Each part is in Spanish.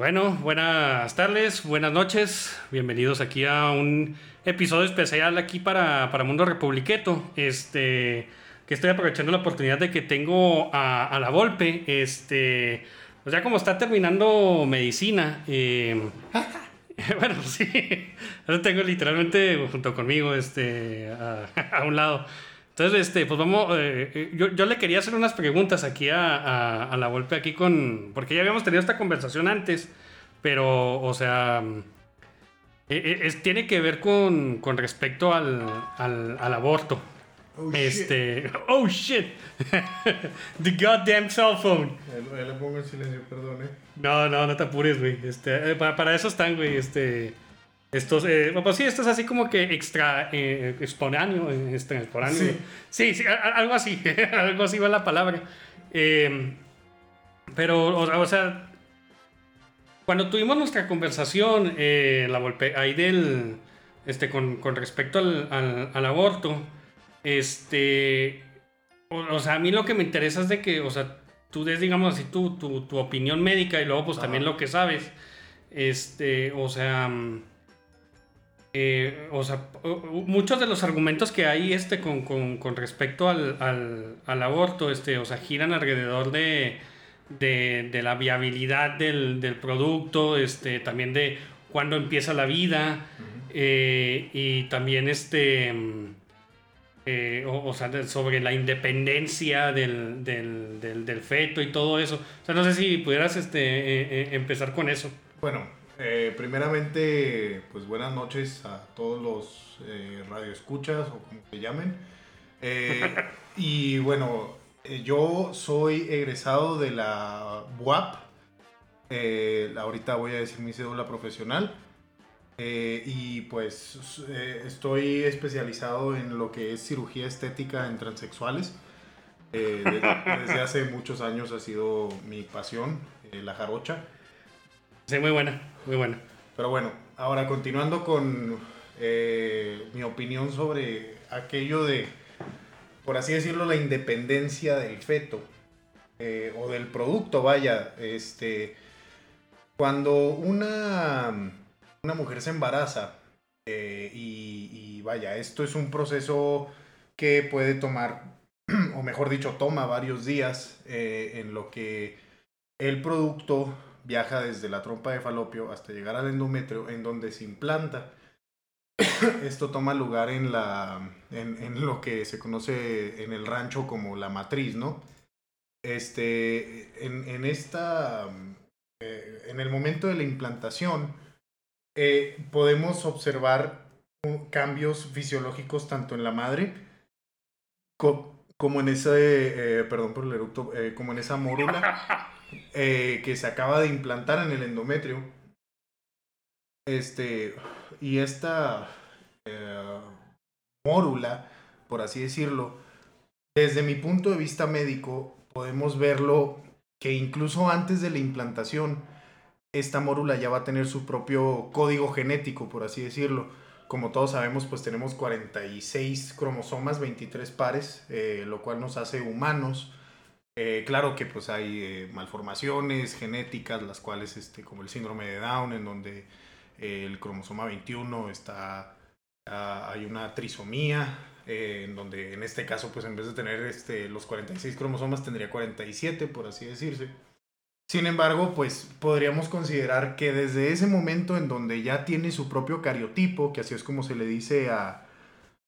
Bueno, buenas tardes, buenas noches. Bienvenidos aquí a un episodio especial aquí para, para Mundo Republiqueto. Este, que estoy aprovechando la oportunidad de que tengo a, la Volpe. Este, o sea, como está terminando medicina. Eh, bueno, sí. Ahora tengo literalmente junto conmigo, este, a, un lado. Entonces, este, pues vamos, eh, eh, yo, yo, le quería hacer unas preguntas aquí a, a, la Volpe, aquí con, porque ya habíamos tenido esta conversación antes, pero, o sea, es, tiene que ver con, con respecto al, al, al aborto. Oh, este. Shit. Oh shit. The goddamn cell phone. le pongo el silencio, perdón, eh. No, no, no te apures, güey. Este, eh, para, para, eso están, güey. Este. Estos, eh, pues sí, esto es así como que extra eh, exponáneo, este, Sí. sí, sí, algo así, algo así va la palabra. Eh, pero, o, sea, cuando tuvimos nuestra conversación, eh, la golpe ahí del, este, con, con respecto al, al, al aborto, este, o, sea, a mí lo que me interesa es de que, o sea, tú des, digamos así, tu, tu, tu opinión médica y luego pues también lo que sabes. Este, o sea, eh, o sea, muchos de los argumentos que hay este con, con, con respecto al, al, al, aborto, este, o sea, giran alrededor de, de, de la viabilidad del, del, producto, este, también de cuándo empieza la vida, eh, y también este eh, o, sea, sobre la independencia del, del, del, feto y todo eso. O sea, no sé si pudieras este, eh, empezar con eso. Bueno, primeramente, pues buenas noches a todos los radioescuchas o como se llamen. y bueno, yo soy egresado de la BUAP. ahorita voy a decir mi cédula profesional. Eh, y pues eh, estoy especializado en lo que es cirugía estética en transexuales. Eh, desde, hace muchos años ha sido mi pasión, la jarocha. Sí, muy buena, muy buena. Pero bueno, ahora continuando con mi opinión sobre aquello de, por así decirlo, la independencia del feto o del producto, vaya, este, cuando una una mujer se embaraza eh, y, vaya, esto es un proceso que puede tomar, o mejor dicho, toma varios días eh, en lo que el producto viaja desde la trompa de falopio hasta llegar al endometrio en donde se implanta. Esto toma lugar en, la, en, lo que se conoce en el rancho como la matriz, ¿no? Este, en, esta, eh, en el momento de la implantación, eh, podemos observar cambios fisiológicos tanto en la madre como en ese, eh, perdón por el eructo, como en esa mórula que se acaba de implantar en el endometrio. Este, y esta mórula, por así decirlo, desde mi punto de vista médico, podemos verlo que incluso antes de la implantación, esta mórula ya va a tener su propio código genético, por así decirlo. Como todos sabemos, pues tenemos 46 cromosomas, 23 pares, eh, lo cual nos hace humanos. Eh, claro que pues hay eh, malformaciones genéticas, las cuales, este, como el síndrome de Down, en donde el cromosoma 21 está, ah, hay una trisomía, en donde en este caso, pues en vez de tener este, los 46 cromosomas, tendría 47, por así decirse. Sin embargo, pues podríamos considerar que desde ese momento en donde ya tiene su propio cariotipo, que así es como se le dice a,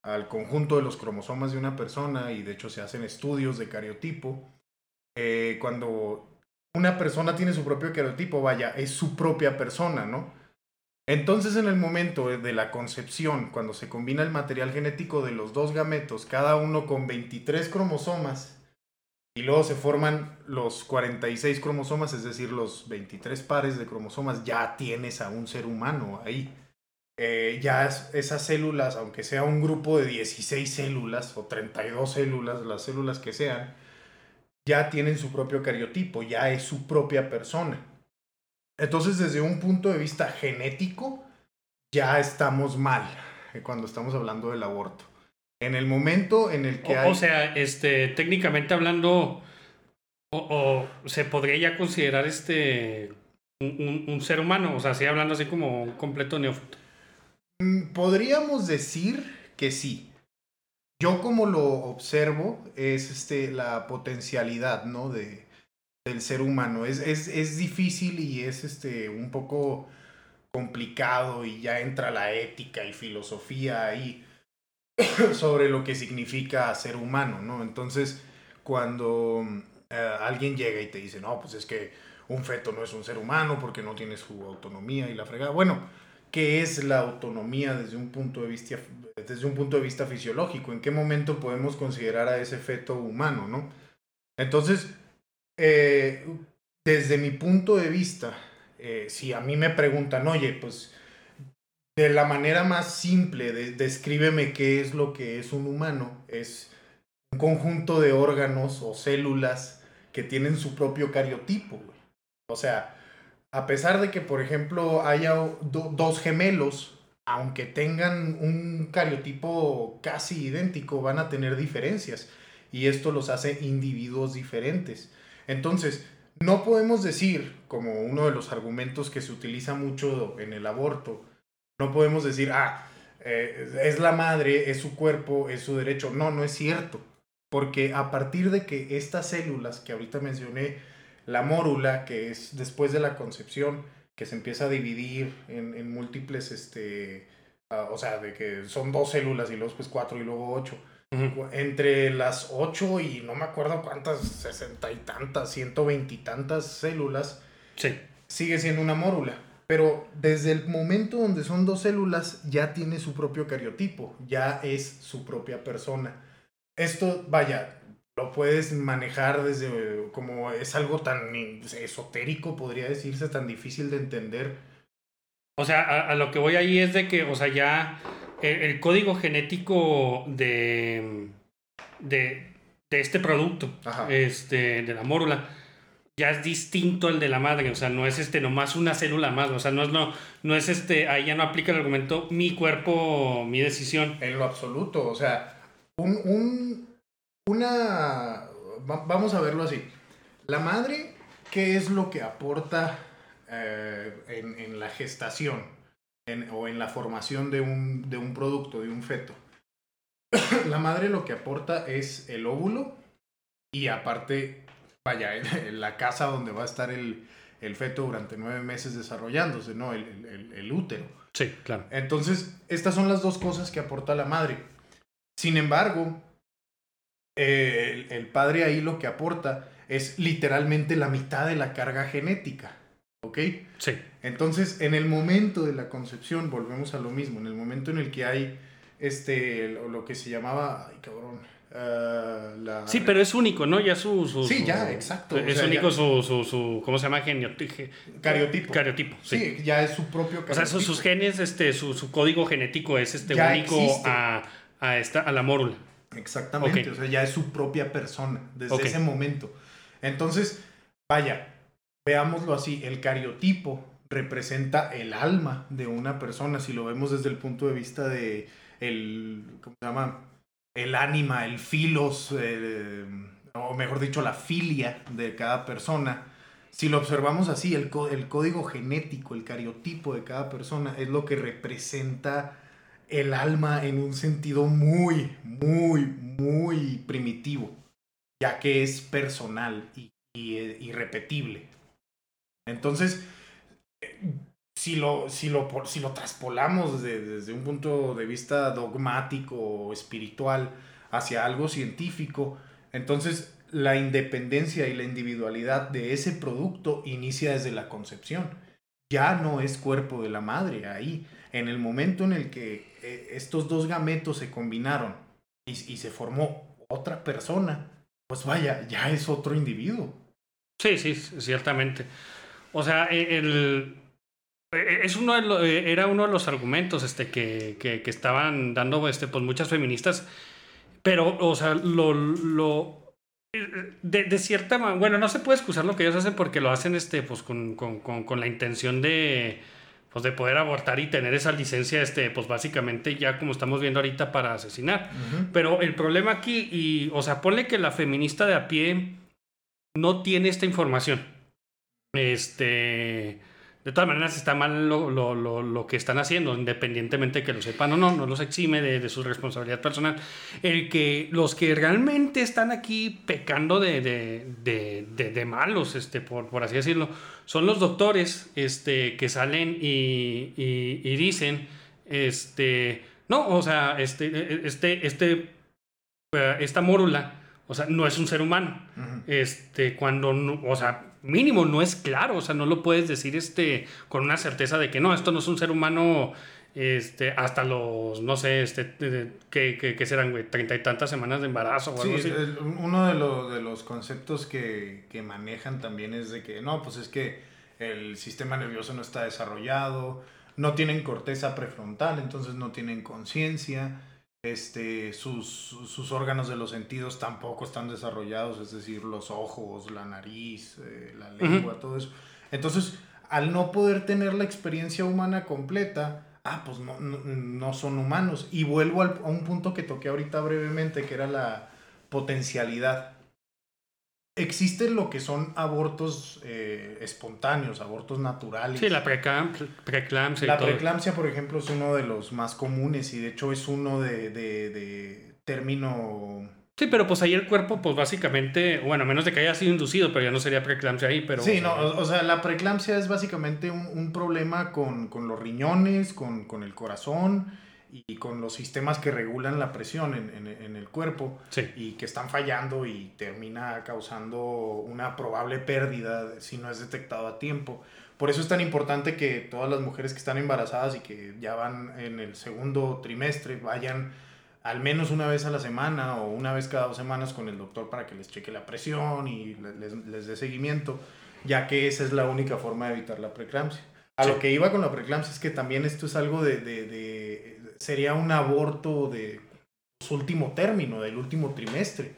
al conjunto de los cromosomas de una persona, y de hecho se hacen estudios de cariotipo, eh, cuando una persona tiene su propio cariotipo, vaya, es su propia persona, ¿no? Entonces en el momento de la concepción, cuando se combina el material genético de los dos gametos, cada uno con 23 cromosomas, y luego se forman los 46 cromosomas, es decir, los 23 pares de cromosomas, ya tienes a un ser humano ahí. Eh, ya esas células, aunque sea un grupo de 16 células o 32 células, las células que sean, ya tienen su propio cariotipo, ya es su propia persona. Entonces, desde un punto de vista genético, ya estamos mal eh, cuando estamos hablando del aborto. En el momento en el que o, hay... O sea, este, técnicamente hablando, o, se podría ya considerar este un, ser humano, o sea, así hablando así como un completo neófito. Mm, podríamos decir que sí. Yo como lo observo es este, la potencialidad, ¿no? De, del ser humano. Es, es, es difícil y es este, un poco complicado y ya entra la ética y filosofía ahí sobre lo que significa ser humano, ¿no? Entonces, cuando eh, alguien llega y te dice, no, pues es que un feto no es un ser humano porque no tiene su autonomía y la fregada. Bueno, ¿qué es la autonomía desde un punto de vista, desde un punto de vista fisiológico? ¿En qué momento podemos considerar a ese feto humano, no? Entonces, eh, desde mi punto de vista, eh, si a mí me preguntan, oye, pues de la manera más simple, descríbeme qué es lo que es un humano, es un conjunto de órganos o células que tienen su propio cariotipo. O sea, a pesar de que, por ejemplo, haya dos gemelos, aunque tengan un cariotipo casi idéntico, van a tener diferencias. Y esto los hace individuos diferentes. Entonces, no podemos decir, como uno de los argumentos que se utiliza mucho en el aborto, no podemos decir, ah, eh, es la madre, es su cuerpo, es su derecho. No, no es cierto. Porque a partir de que estas células que ahorita mencioné, la mórula, que es después de la concepción, que se empieza a dividir en, múltiples, este, ah, o sea, de que son dos células y luego pues cuatro y luego ocho entre las 8 y no me acuerdo cuántas, sesenta y tantas, ciento veintitantas células, sí. sigue siendo una mórula. Pero desde el momento donde son dos células, ya tiene su propio cariotipo, ya es su propia persona. Esto, vaya, lo puedes manejar desde como es algo tan esotérico, podría decirse, tan difícil de entender. O sea, a, a lo que voy ahí es de que, o sea, ya el, código genético de, de, este producto, este, de la mórula, ya es distinto al de la madre, o sea, no es este nomás una célula más, o sea, no es, no, no es este, ahí ya no aplica el argumento mi cuerpo, mi decisión. En lo absoluto, o sea, un, un una, vamos a verlo así, la madre, ¿qué es lo que aporta eh, en, en la gestación? o en la formación de un, de un producto, de un feto. la madre lo que aporta es el óvulo y aparte, vaya, la casa donde va a estar el, el feto durante nueve meses desarrollándose, ¿no? El, el, útero. Sí, claro. Entonces, estas son las dos cosas que aporta la madre. Sin embargo, el, padre ahí lo que aporta es literalmente la mitad de la carga genética. ¿Ok? Sí. Entonces, en el momento de la concepción, volvemos a lo mismo, en el momento en el que hay este, lo, que se llamaba, ay cabrón, ah, la... Sí, pero es único, ¿no? Ya su... sí, ya, exacto. Es único su, su, su, ¿cómo se llama? Cariotipo. Cariotipo, sí. ya es su propio cariotipo. O sea, sus, genes, este, su, su, código genético es este único a, a, esta, a la mórula. Exactamente, o sea, ya es su propia persona desde ese momento. Entonces, vaya, veámoslo así, el cariotipo representa el alma de una persona, si lo vemos desde el punto de vista de el, ¿cómo se llama? El ánima, el filos, o mejor dicho, la filia de cada persona. Si lo observamos así, el, el código genético, el cariotipo de cada persona es lo que representa el alma en un sentido muy, muy, muy primitivo, ya que es personal y, y, y repetible. Entonces, si lo, si lo, si lo traspolamos desde un punto de vista dogmático o espiritual hacia algo científico, entonces la independencia y la individualidad de ese producto inicia desde la concepción. Ya no es cuerpo de la madre ahí. En el momento en el que eh, estos dos gametos se combinaron y, se formó otra persona, pues vaya, ya es otro individuo. Sí, sí, ciertamente. O sea, e, el, e, es uno e, era uno de los argumentos este, que, que, estaban dando este, pues, muchas feministas, pero, o sea, lo, lo de, de, cierta manera, bueno, no se puede excusar lo que ellos hacen porque lo hacen este, pues, con, con, con, la intención de, pues, de poder abortar y tener esa licencia, este, pues básicamente ya como estamos viendo ahorita para asesinar. Pero el problema aquí, y, o sea, ponle que la feminista de a pie no tiene esta información. Este. De todas maneras está mal lo, lo, lo, lo, que están haciendo, independientemente de que lo sepan o no, no los exime de, de su responsabilidad personal. El que los que realmente están aquí pecando de, de, de malos, este, por, por, así decirlo, son los doctores este, que salen y, y, y dicen, este, no, o sea, este, este, este, eh, esta mórula, o sea, no es un ser humano. Uh -huh. Este, cuando, o sea, mínimo no es claro, o sea, no lo puedes decir este, con una certeza de que no, esto no es un ser humano este, hasta los, no sé, este, que, que, que serán, güey, treinta y tantas semanas de embarazo o algo sí, así. El, uno de, lo, de los conceptos que, que manejan también es de que, no, pues es que el sistema nervioso no está desarrollado, no tienen corteza prefrontal, entonces no tienen conciencia, este, sus, sus, órganos de los sentidos tampoco están desarrollados, es decir, los ojos, la nariz, eh, la lengua, uh -huh. todo eso. Entonces, al no poder tener la experiencia humana completa, ah, pues no, no, no son humanos. Y vuelvo al, a un punto que toqué ahorita brevemente, que era la potencialidad. Existen lo que son abortos eh, espontáneos, abortos naturales. Sí, la preeclampsia. la preeclampsia, por ejemplo, es uno de los más comunes y de hecho es uno de, de, de término... Sí, pero pues ahí el cuerpo, pues básicamente, bueno, a menos de que haya sido inducido, pero ya no sería preeclampsia ahí, pero... Sí, o sea, no, o, o, sea, la preeclampsia es básicamente un, un problema con, con, los riñones, con, con el corazón y con los sistemas que regulan la presión en, en, en el cuerpo sí. y que están fallando y termina causando una probable pérdida si no es detectado a tiempo. Por eso es tan importante que todas las mujeres que están embarazadas y que ya van en el segundo trimestre vayan al menos una vez a la semana o una vez cada dos semanas con el doctor para que les cheque la presión y les, les dé seguimiento, ya que esa es la única forma de evitar la preeclampsia. A sí. lo que iba con la preeclampsia es que también esto es algo de, de, de sería un aborto de su último término, del último trimestre.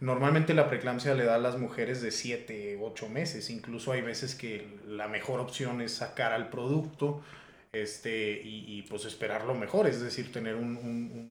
Normalmente la preeclampsia le da a las mujeres de 7, 8 meses. Incluso hay veces que la mejor opción es sacar al producto este, y, y pues esperar lo mejor, es decir, tener un, un,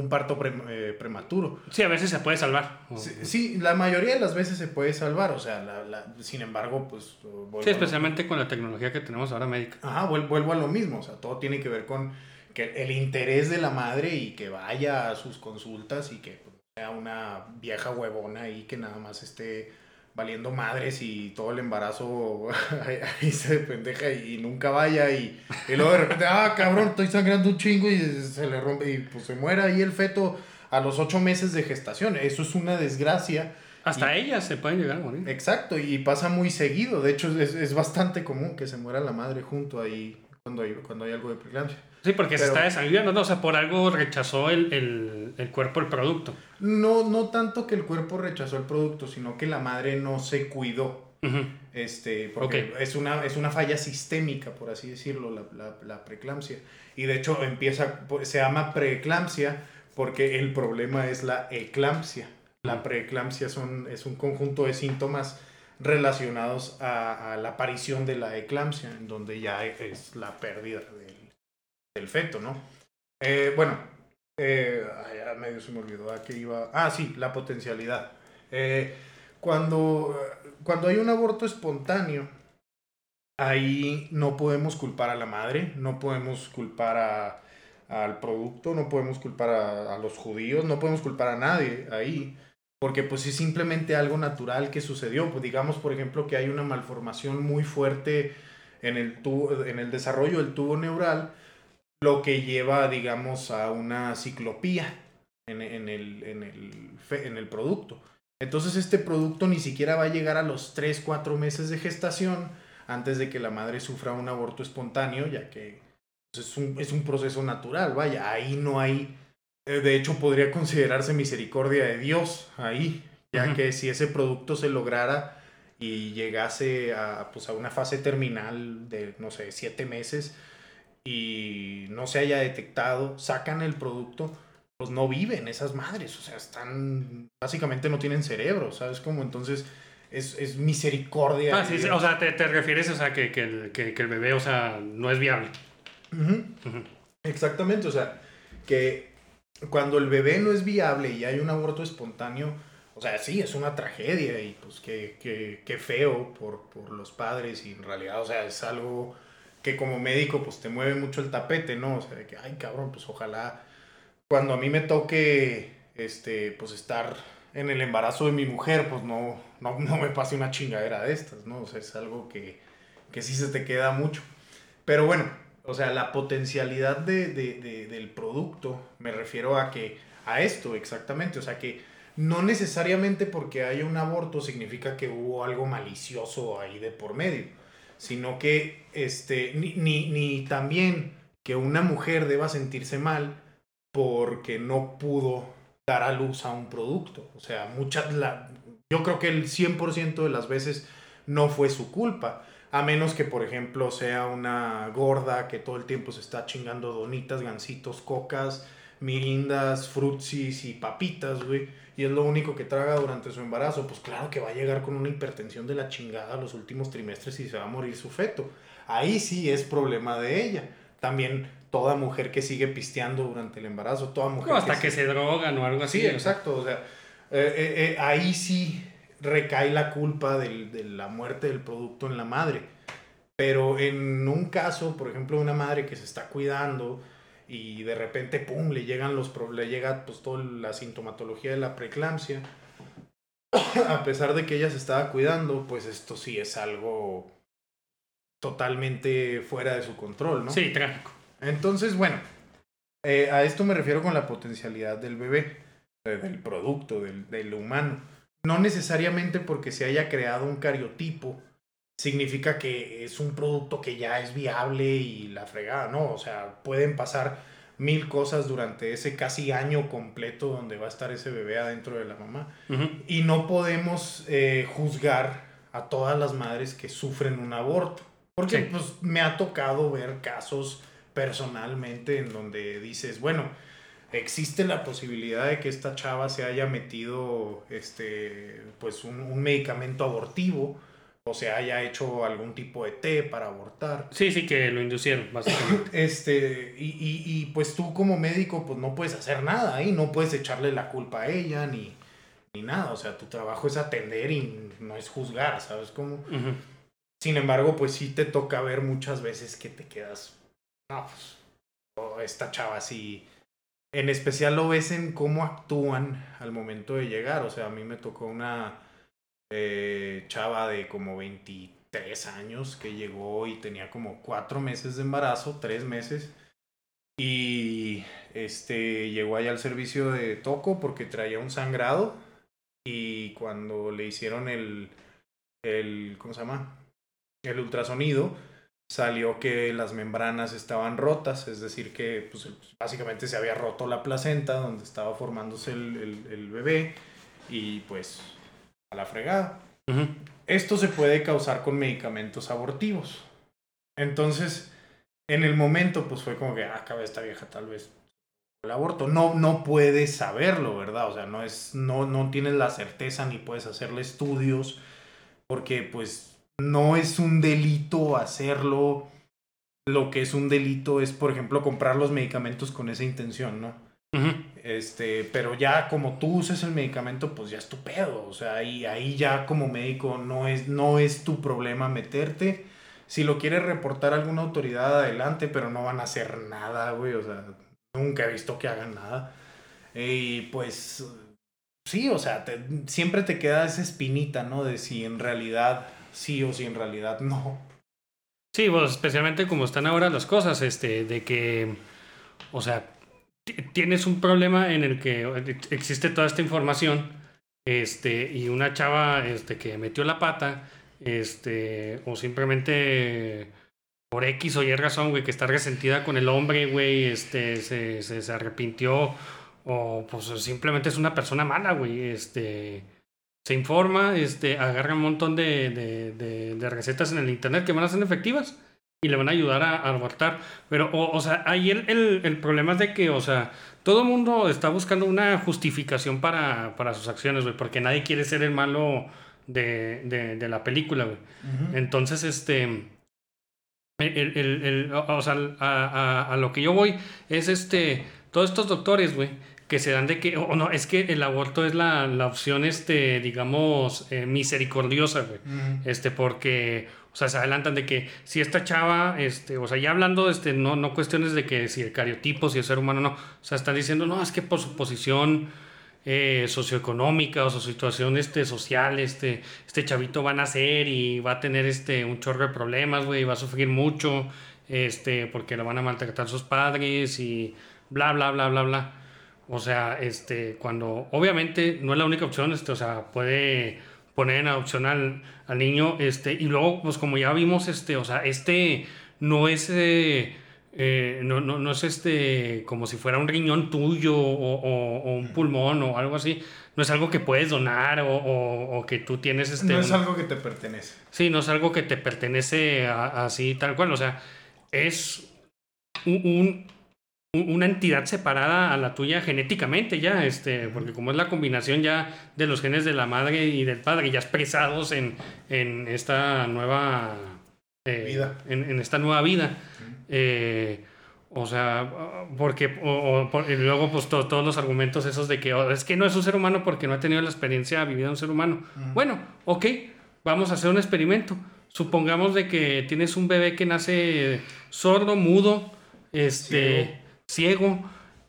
un parto pre, eh, prematuro. Sí, a veces se puede salvar. Sí, sí, la mayoría de las veces se puede salvar, o sea, la, la, sin embargo, pues... Sí, especialmente con la tecnología que tenemos ahora médica. Ajá, vuelvo a lo mismo, o sea, todo tiene que ver con que el interés de la madre y que vaya a sus consultas y que sea una vieja huevona ahí que nada más esté valiendo madres y todo el embarazo ahí se pendeja y nunca vaya y, y luego de repente, ah, cabrón, estoy sangrando un chingo y se le rompe y pues se muera ahí el feto a los ocho meses de gestación. Eso es una desgracia. Hasta y, ellas se pueden llegar a morir. Exacto, y pasa muy seguido. De hecho, es, es bastante común que se muera la madre junto ahí cuando hay, cuando hay algo de preeclampsia. Sí, porque Pero, se está desangrando, ¿no? O sea, por algo rechazó el, el, el, cuerpo el producto. No, no tanto que el cuerpo rechazó el producto, sino que la madre no se cuidó. Uh -huh. este, porque okay. es, una, es una falla sistémica, por así decirlo, la, la, la preeclampsia. Y de hecho empieza, se llama preeclampsia porque el problema es la eclampsia. La preeclampsia son, es un conjunto de síntomas relacionados a, a, la aparición de la eclampsia, en donde ya es la pérdida del, del feto, ¿no? Eh, bueno, eh, ya medio se me olvidó a qué iba. Ah, sí, la potencialidad. Eh, cuando, cuando hay un aborto espontáneo, ahí no podemos culpar a la madre, no podemos culpar a, al producto, no podemos culpar a, a, los judíos, no podemos culpar a nadie ahí, porque pues es simplemente algo natural que sucedió. Pues digamos, por ejemplo, que hay una malformación muy fuerte en el, en el desarrollo del tubo neural, lo que lleva, digamos, a una ciclopía en, en, el, en, el, en el producto. Entonces este producto ni siquiera va a llegar a los 3, 4 meses de gestación antes de que la madre sufra un aborto espontáneo, ya que pues, es, un, es un proceso natural, vaya, ahí no hay, eh, de hecho podría considerarse misericordia de Dios ahí, ya uh -huh. que si ese producto se lograra y llegase a, pues, a una fase terminal de, no sé, 7 meses, y no se haya detectado, sacan el producto, pues no viven esas madres, o sea, están, básicamente no tienen cerebro, ¿sabes? Como entonces es, es misericordia. Ah, sí, sí, o sea, te, te, refieres, o sea, que, que, el, que, que, el bebé, o sea, no es viable. Uh -huh. Uh -huh. Exactamente, o sea, que cuando el bebé no es viable y hay un aborto espontáneo, o sea, sí, es una tragedia y pues qué, qué, qué feo por, por los padres y en realidad, o sea, es algo que como médico pues te mueve mucho el tapete, ¿no? O sea, de que, ay cabrón, pues ojalá cuando a mí me toque, este, pues estar en el embarazo de mi mujer, pues no, no, no me pase una chingadera de estas, ¿no? O sea, es algo que, que sí se te queda mucho. Pero bueno, o sea, la potencialidad de, de, de, del producto, me refiero a que, a esto exactamente, o sea, que no necesariamente porque haya un aborto significa que hubo algo malicioso ahí de por medio, sino que, este, ni, ni, ni también que una mujer deba sentirse mal porque no pudo dar a luz a un producto. O sea, muchas, la, yo creo que el 100% de las veces no fue su culpa. A menos que, por ejemplo, sea una gorda que todo el tiempo se está chingando donitas, gansitos, cocas, mirindas, frutsis y papitas, güey. Y es lo único que traga durante su embarazo. Pues claro que va a llegar con una hipertensión de la chingada los últimos trimestres y se va a morir su feto. Ahí sí es problema de ella. También toda mujer que sigue pisteando durante el embarazo, toda mujer... No, hasta que, se... drogan o algo así. Sí, exacto. O sea, eh, eh, eh, ahí sí recae la culpa del, de la muerte del producto en la madre. Pero en un caso, por ejemplo, una madre que se está cuidando y de repente, pum, le llegan los le llega pues toda la sintomatología de la preeclampsia, a pesar de que ella se estaba cuidando, pues esto sí es algo totalmente fuera de su control, ¿no? Sí, trágico. Entonces, bueno, eh, a esto me refiero con la potencialidad del bebé, del producto, del, del, humano. No necesariamente porque se haya creado un cariotipo significa que es un producto que ya es viable y la fregada, ¿no? O sea, pueden pasar mil cosas durante ese casi año completo donde va a estar ese bebé adentro de la mamá. Uh -huh. Y no podemos eh, juzgar a todas las madres que sufren un aborto. Porque sí. pues me ha tocado ver casos personalmente en donde dices, bueno, existe la posibilidad de que esta chava se haya metido este pues un, un, medicamento abortivo o se haya hecho algún tipo de té para abortar. Sí, sí, que lo inducieron, básicamente. Este, y, y, y pues tú como médico pues no puedes hacer nada ahí, no puedes echarle la culpa a ella ni, ni nada, o sea, tu trabajo es atender y no es juzgar, ¿sabes cómo? Uh -huh. Sin embargo, pues sí te toca ver muchas veces que te quedas no, pues, oh, esta chava sí. En especial lo ves en cómo actúan al momento de llegar. O sea, a mí me tocó una eh, chava de como 23 años que llegó y tenía como cuatro meses de embarazo, tres meses. Y este llegó allá al servicio de toco porque traía un sangrado. Y cuando le hicieron el, el ¿cómo se llama? El ultrasonido, salió que las membranas estaban rotas, es decir, que pues, básicamente se había roto la placenta donde estaba formándose el, el, el bebé y pues a la fregada. Uh -huh. Esto se puede causar con medicamentos abortivos. Entonces, en el momento, pues fue como que, ah, cabe esta vieja tal vez el aborto. No, no puedes saberlo, ¿verdad? O sea, no es, no, no tienes la certeza ni puedes hacerle estudios porque pues no es un delito hacerlo. Lo que es un delito es, por ejemplo, comprar los medicamentos con esa intención, ¿no? Uh -huh. Este, pero ya como tú uses el medicamento, pues ya es tu pedo. O sea, ahí, ahí ya como médico no es, no es tu problema meterte. Si lo quieres reportar a alguna autoridad, adelante, pero no van a hacer nada, güey. O sea, nunca he visto que hagan nada. Y pues, sí, o sea, siempre te queda esa espinita, ¿no? De si en realidad sí o si en realidad no. Sí, pues especialmente como están ahora las cosas, este, de que, o sea, tienes un problema en el que existe toda esta información, este, y una chava, este, que metió la pata, este, o simplemente por X o Y razón, güey, que está resentida con el hombre, güey, este, se, se, se arrepintió, o pues simplemente es una persona mala, güey, este se informa, este, agarra un montón de, de, de, de, recetas en el internet que van a ser efectivas y le van a ayudar a, a abortar. Pero, o, o, sea, ahí el, el, el, problema es de que, o sea, todo el mundo está buscando una justificación para, para sus acciones, güey, porque nadie quiere ser el malo de, de, de la película, güey. Uh -huh. Entonces, este. El, o sea, a, a, a, lo que yo voy es este. Todos estos doctores, güey, que se dan de que, o no, es que el aborto es la, la opción, este, digamos, eh, misericordiosa, güey. Este, porque, o sea, se adelantan de que si esta chava, este, o sea, ya hablando, este, no, no cuestiones de que si el cariotipo, si el ser humano, no. O sea, están diciendo, no, es que por su posición eh, socioeconómica o su situación este, social, este, este chavito va a nacer y va a tener este, un chorro de problemas, güey, y va a sufrir mucho, este, porque lo van a maltratar sus padres y bla, bla, bla, bla, bla. O sea, este, cuando obviamente no es la única opción, este, o sea, puede poner en adopción al, al niño, este, y luego, pues como ya vimos, este, o sea, este no es, eh, eh, no, no, no, es este, como si fuera un riñón tuyo o, o, un pulmón o algo así, no es algo que puedes donar o, o que tú tienes, este... No es algo que te pertenece. Sí, no es algo que te pertenece así, tal cual, o sea, es un una entidad separada a la tuya genéticamente ya, este, porque como es la combinación ya de los genes de la madre y del padre ya expresados en, en esta nueva eh, vida. En, esta nueva vida. Eh, o sea, porque luego pues todos los argumentos esos de que oh, es que no es un ser humano porque no ha tenido la experiencia vivida un ser humano. Bueno, ok, vamos a hacer un experimento. Supongamos de que tienes un bebé que nace sordo, mudo, este ciego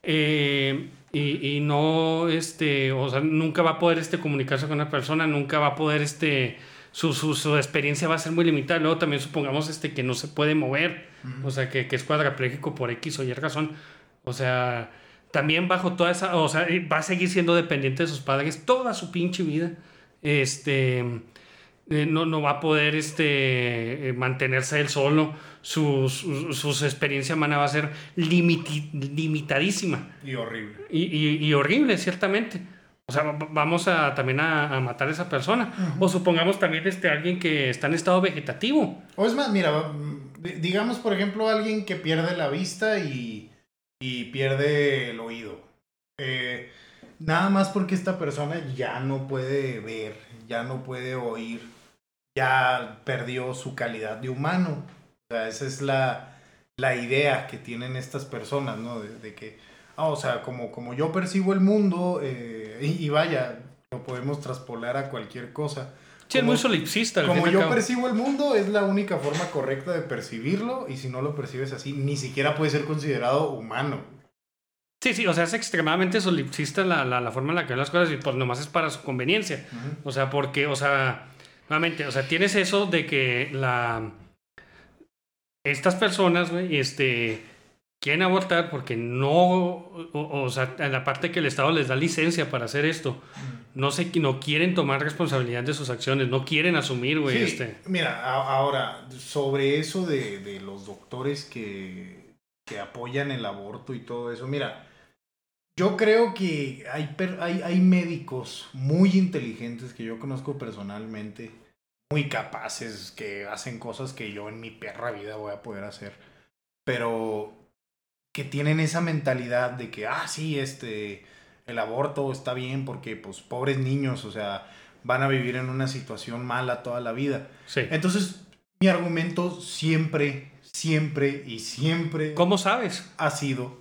eh, y, no, este, o sea, nunca va a poder este, comunicarse con una persona, nunca va a poder, este, su, su, experiencia va a ser muy limitada. Luego también supongamos este, que no se puede mover, o sea, que, que es cuadrapléjico por X o Y razón. O sea, también bajo toda esa, o sea, va a seguir siendo dependiente de sus padres toda su pinche vida. Este, eh, no, no va a poder este, eh, mantenerse él solo su, su, experiencia humana va a ser limitadísima. Y horrible. Y, horrible, ciertamente. O sea, vamos a, también a, matar a esa persona. O supongamos también este, alguien que está en estado vegetativo. O es más, mira, digamos por ejemplo alguien que pierde la vista y, pierde el oído. Eh, nada más porque esta persona ya no puede ver, ya no puede oír, ya perdió su calidad de humano o sea, esa es la, la idea que tienen estas personas, ¿no? De, que, ah, o sea, como, como yo percibo el mundo, eh, y, vaya, lo podemos traspolar a cualquier cosa. Sí, es muy solipsista. Como yo percibo el mundo, es la única forma correcta de percibirlo, y si no lo percibes así, ni siquiera puede ser considerado humano. Sí, sí, o sea, es extremadamente solipsista la, la, la forma en la que ven las cosas y pues nomás es para su conveniencia. O sea, porque, o sea, nuevamente, o sea, tienes eso de que la estas personas, güey, este, quieren abortar porque no, o, sea, en la parte que el Estado les da licencia para hacer esto, no sé, no quieren tomar responsabilidad de sus acciones, no quieren asumir, güey, este. Mira, ahora, sobre eso de, de los doctores que, que apoyan el aborto y todo eso, mira, yo creo que hay, hay, hay médicos muy inteligentes que yo conozco personalmente muy capaces, que hacen cosas que yo en mi perra vida voy a poder hacer, pero que tienen esa mentalidad de que, ah, sí, este, el aborto está bien porque, pues, pobres niños, o sea, van a vivir en una situación mala toda la vida. Sí. Entonces, mi argumento siempre, siempre y siempre... ¿Cómo sabes? Ha sido,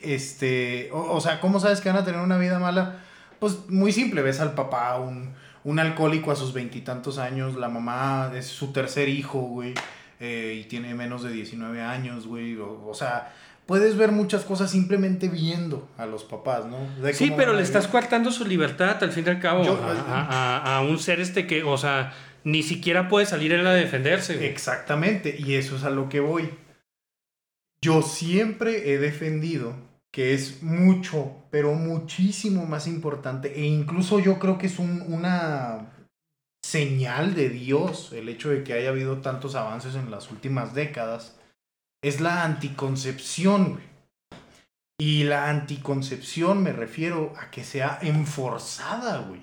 este, o, o sea, ¿cómo sabes que van a tener una vida mala? Pues muy simple, ves al papá, un un alcohólico a sus veintitantos años, la mamá es su tercer hijo, güey, eh, y tiene menos de 19 años, güey, o, sea, puedes ver muchas cosas simplemente viendo a los papás, ¿no? sí, pero le estás coartando su libertad, al fin y al cabo, a, a, un ser este que, o sea, ni siquiera puede salir él a defenderse. Exactamente, y eso es a lo que voy. Yo siempre he defendido que es mucho, pero muchísimo más importante. E incluso yo creo que es una señal de Dios el hecho de que haya habido tantos avances en las últimas décadas. Es la anticoncepción. Y la anticoncepción me refiero a que sea enforzada, güey.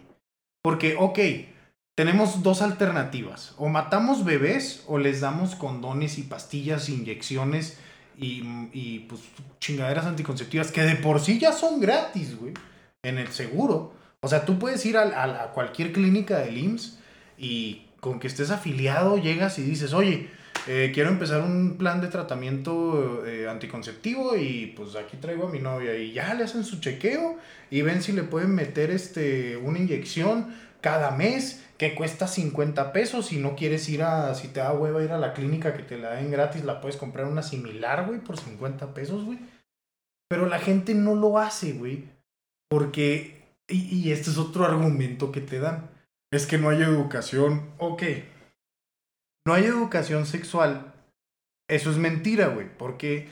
Porque, ok, tenemos dos alternativas. O matamos bebés o les damos condones y pastillas, inyecciones y, y pues chingaderas anticonceptivas que de por sí ya son gratis, güey, en el seguro. O sea, tú puedes ir a, a, cualquier clínica del IMSS y con que estés afiliado llegas y dices, oye, eh, quiero empezar un plan de tratamiento eh, anticonceptivo y pues aquí traigo a mi novia y ya le hacen su chequeo y ven si le pueden meter este, una inyección cada mes que cuesta 50 pesos. Si no quieres ir a, si te da hueva ir a la clínica que te la den gratis, la puedes comprar una similar, güey, por 50 pesos, güey. Pero la gente no lo hace, güey. Porque, y, y este es otro argumento que te dan, es que no hay educación. Ok, no hay educación sexual. Eso es mentira, güey, porque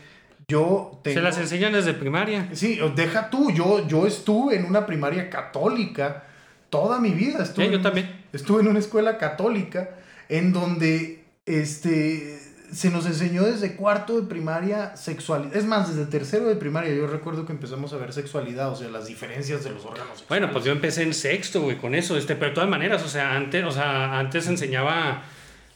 yo tengo... Se las enseñan desde primaria. Sí, deja tú, yo, yo estuve en una primaria católica toda mi vida. Estuve yo también. Estuve en una escuela católica en donde este, se nos enseñó desde cuarto de primaria sexualidad. Es más, desde tercero de primaria yo recuerdo que empezamos a ver sexualidad, o sea, las diferencias de los órganos. Bueno, pues yo empecé en sexto, güey, con eso. Este, pero de todas maneras, o sea, antes, o sea, antes enseñaba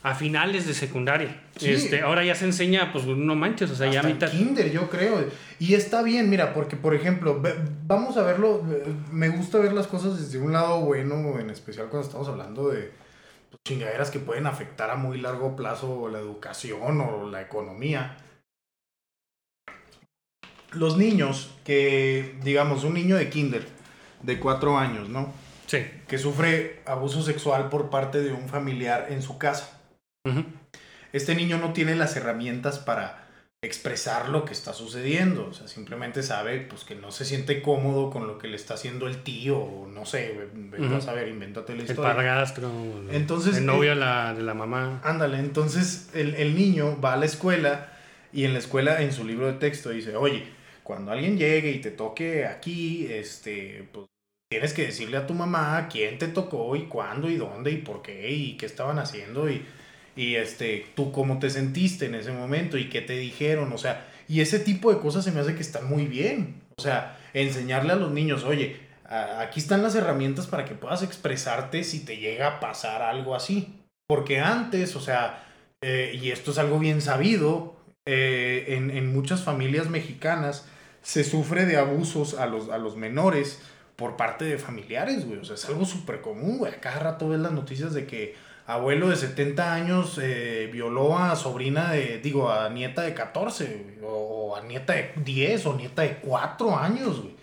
a finales de secundaria. Este, ahora ya se enseña, pues no manches, o sea, ya mitad. Kinder, yo creo. Y está bien, mira, porque por ejemplo, vamos a verlo, me gusta ver las cosas desde un lado bueno, en especial cuando estamos hablando de pues, chingaderas que pueden afectar a muy largo plazo la educación o la economía. Los niños que, digamos, un niño de kinder de cuatro años, ¿no? Sí. Que sufre abuso sexual por parte de un familiar en su casa este niño no tiene las herramientas para expresar lo que está sucediendo. O sea, simplemente sabe pues, que no se siente cómodo con lo que le está haciendo el tío, o no sé, vas a ver, invéntate la historia. El padrastro, entonces, el novio de, la, de la mamá. Ándale, entonces el, el niño va a la escuela y en la escuela, en su libro de texto, dice, oye, cuando alguien llegue y te toque aquí, este, pues tienes que decirle a tu mamá quién te tocó y cuándo y dónde y por qué y qué estaban haciendo y y este, tú cómo te sentiste en ese momento y qué te dijeron, o sea, y ese tipo de cosas se me hace que están muy bien. O sea, enseñarle a los niños, oye, aquí están las herramientas para que puedas expresarte si te llega a pasar algo así. Porque antes, o sea, eh, y esto es algo bien sabido, eh, en, en, muchas familias mexicanas se sufre de abusos a los, a los menores por parte de familiares, güey. O sea, es algo súper común, güey. Cada rato ves las noticias de que abuelo de 70 años eh, violó a sobrina de, digo, a nieta de 14, o, a nieta de 10, o nieta de 4 años, güey.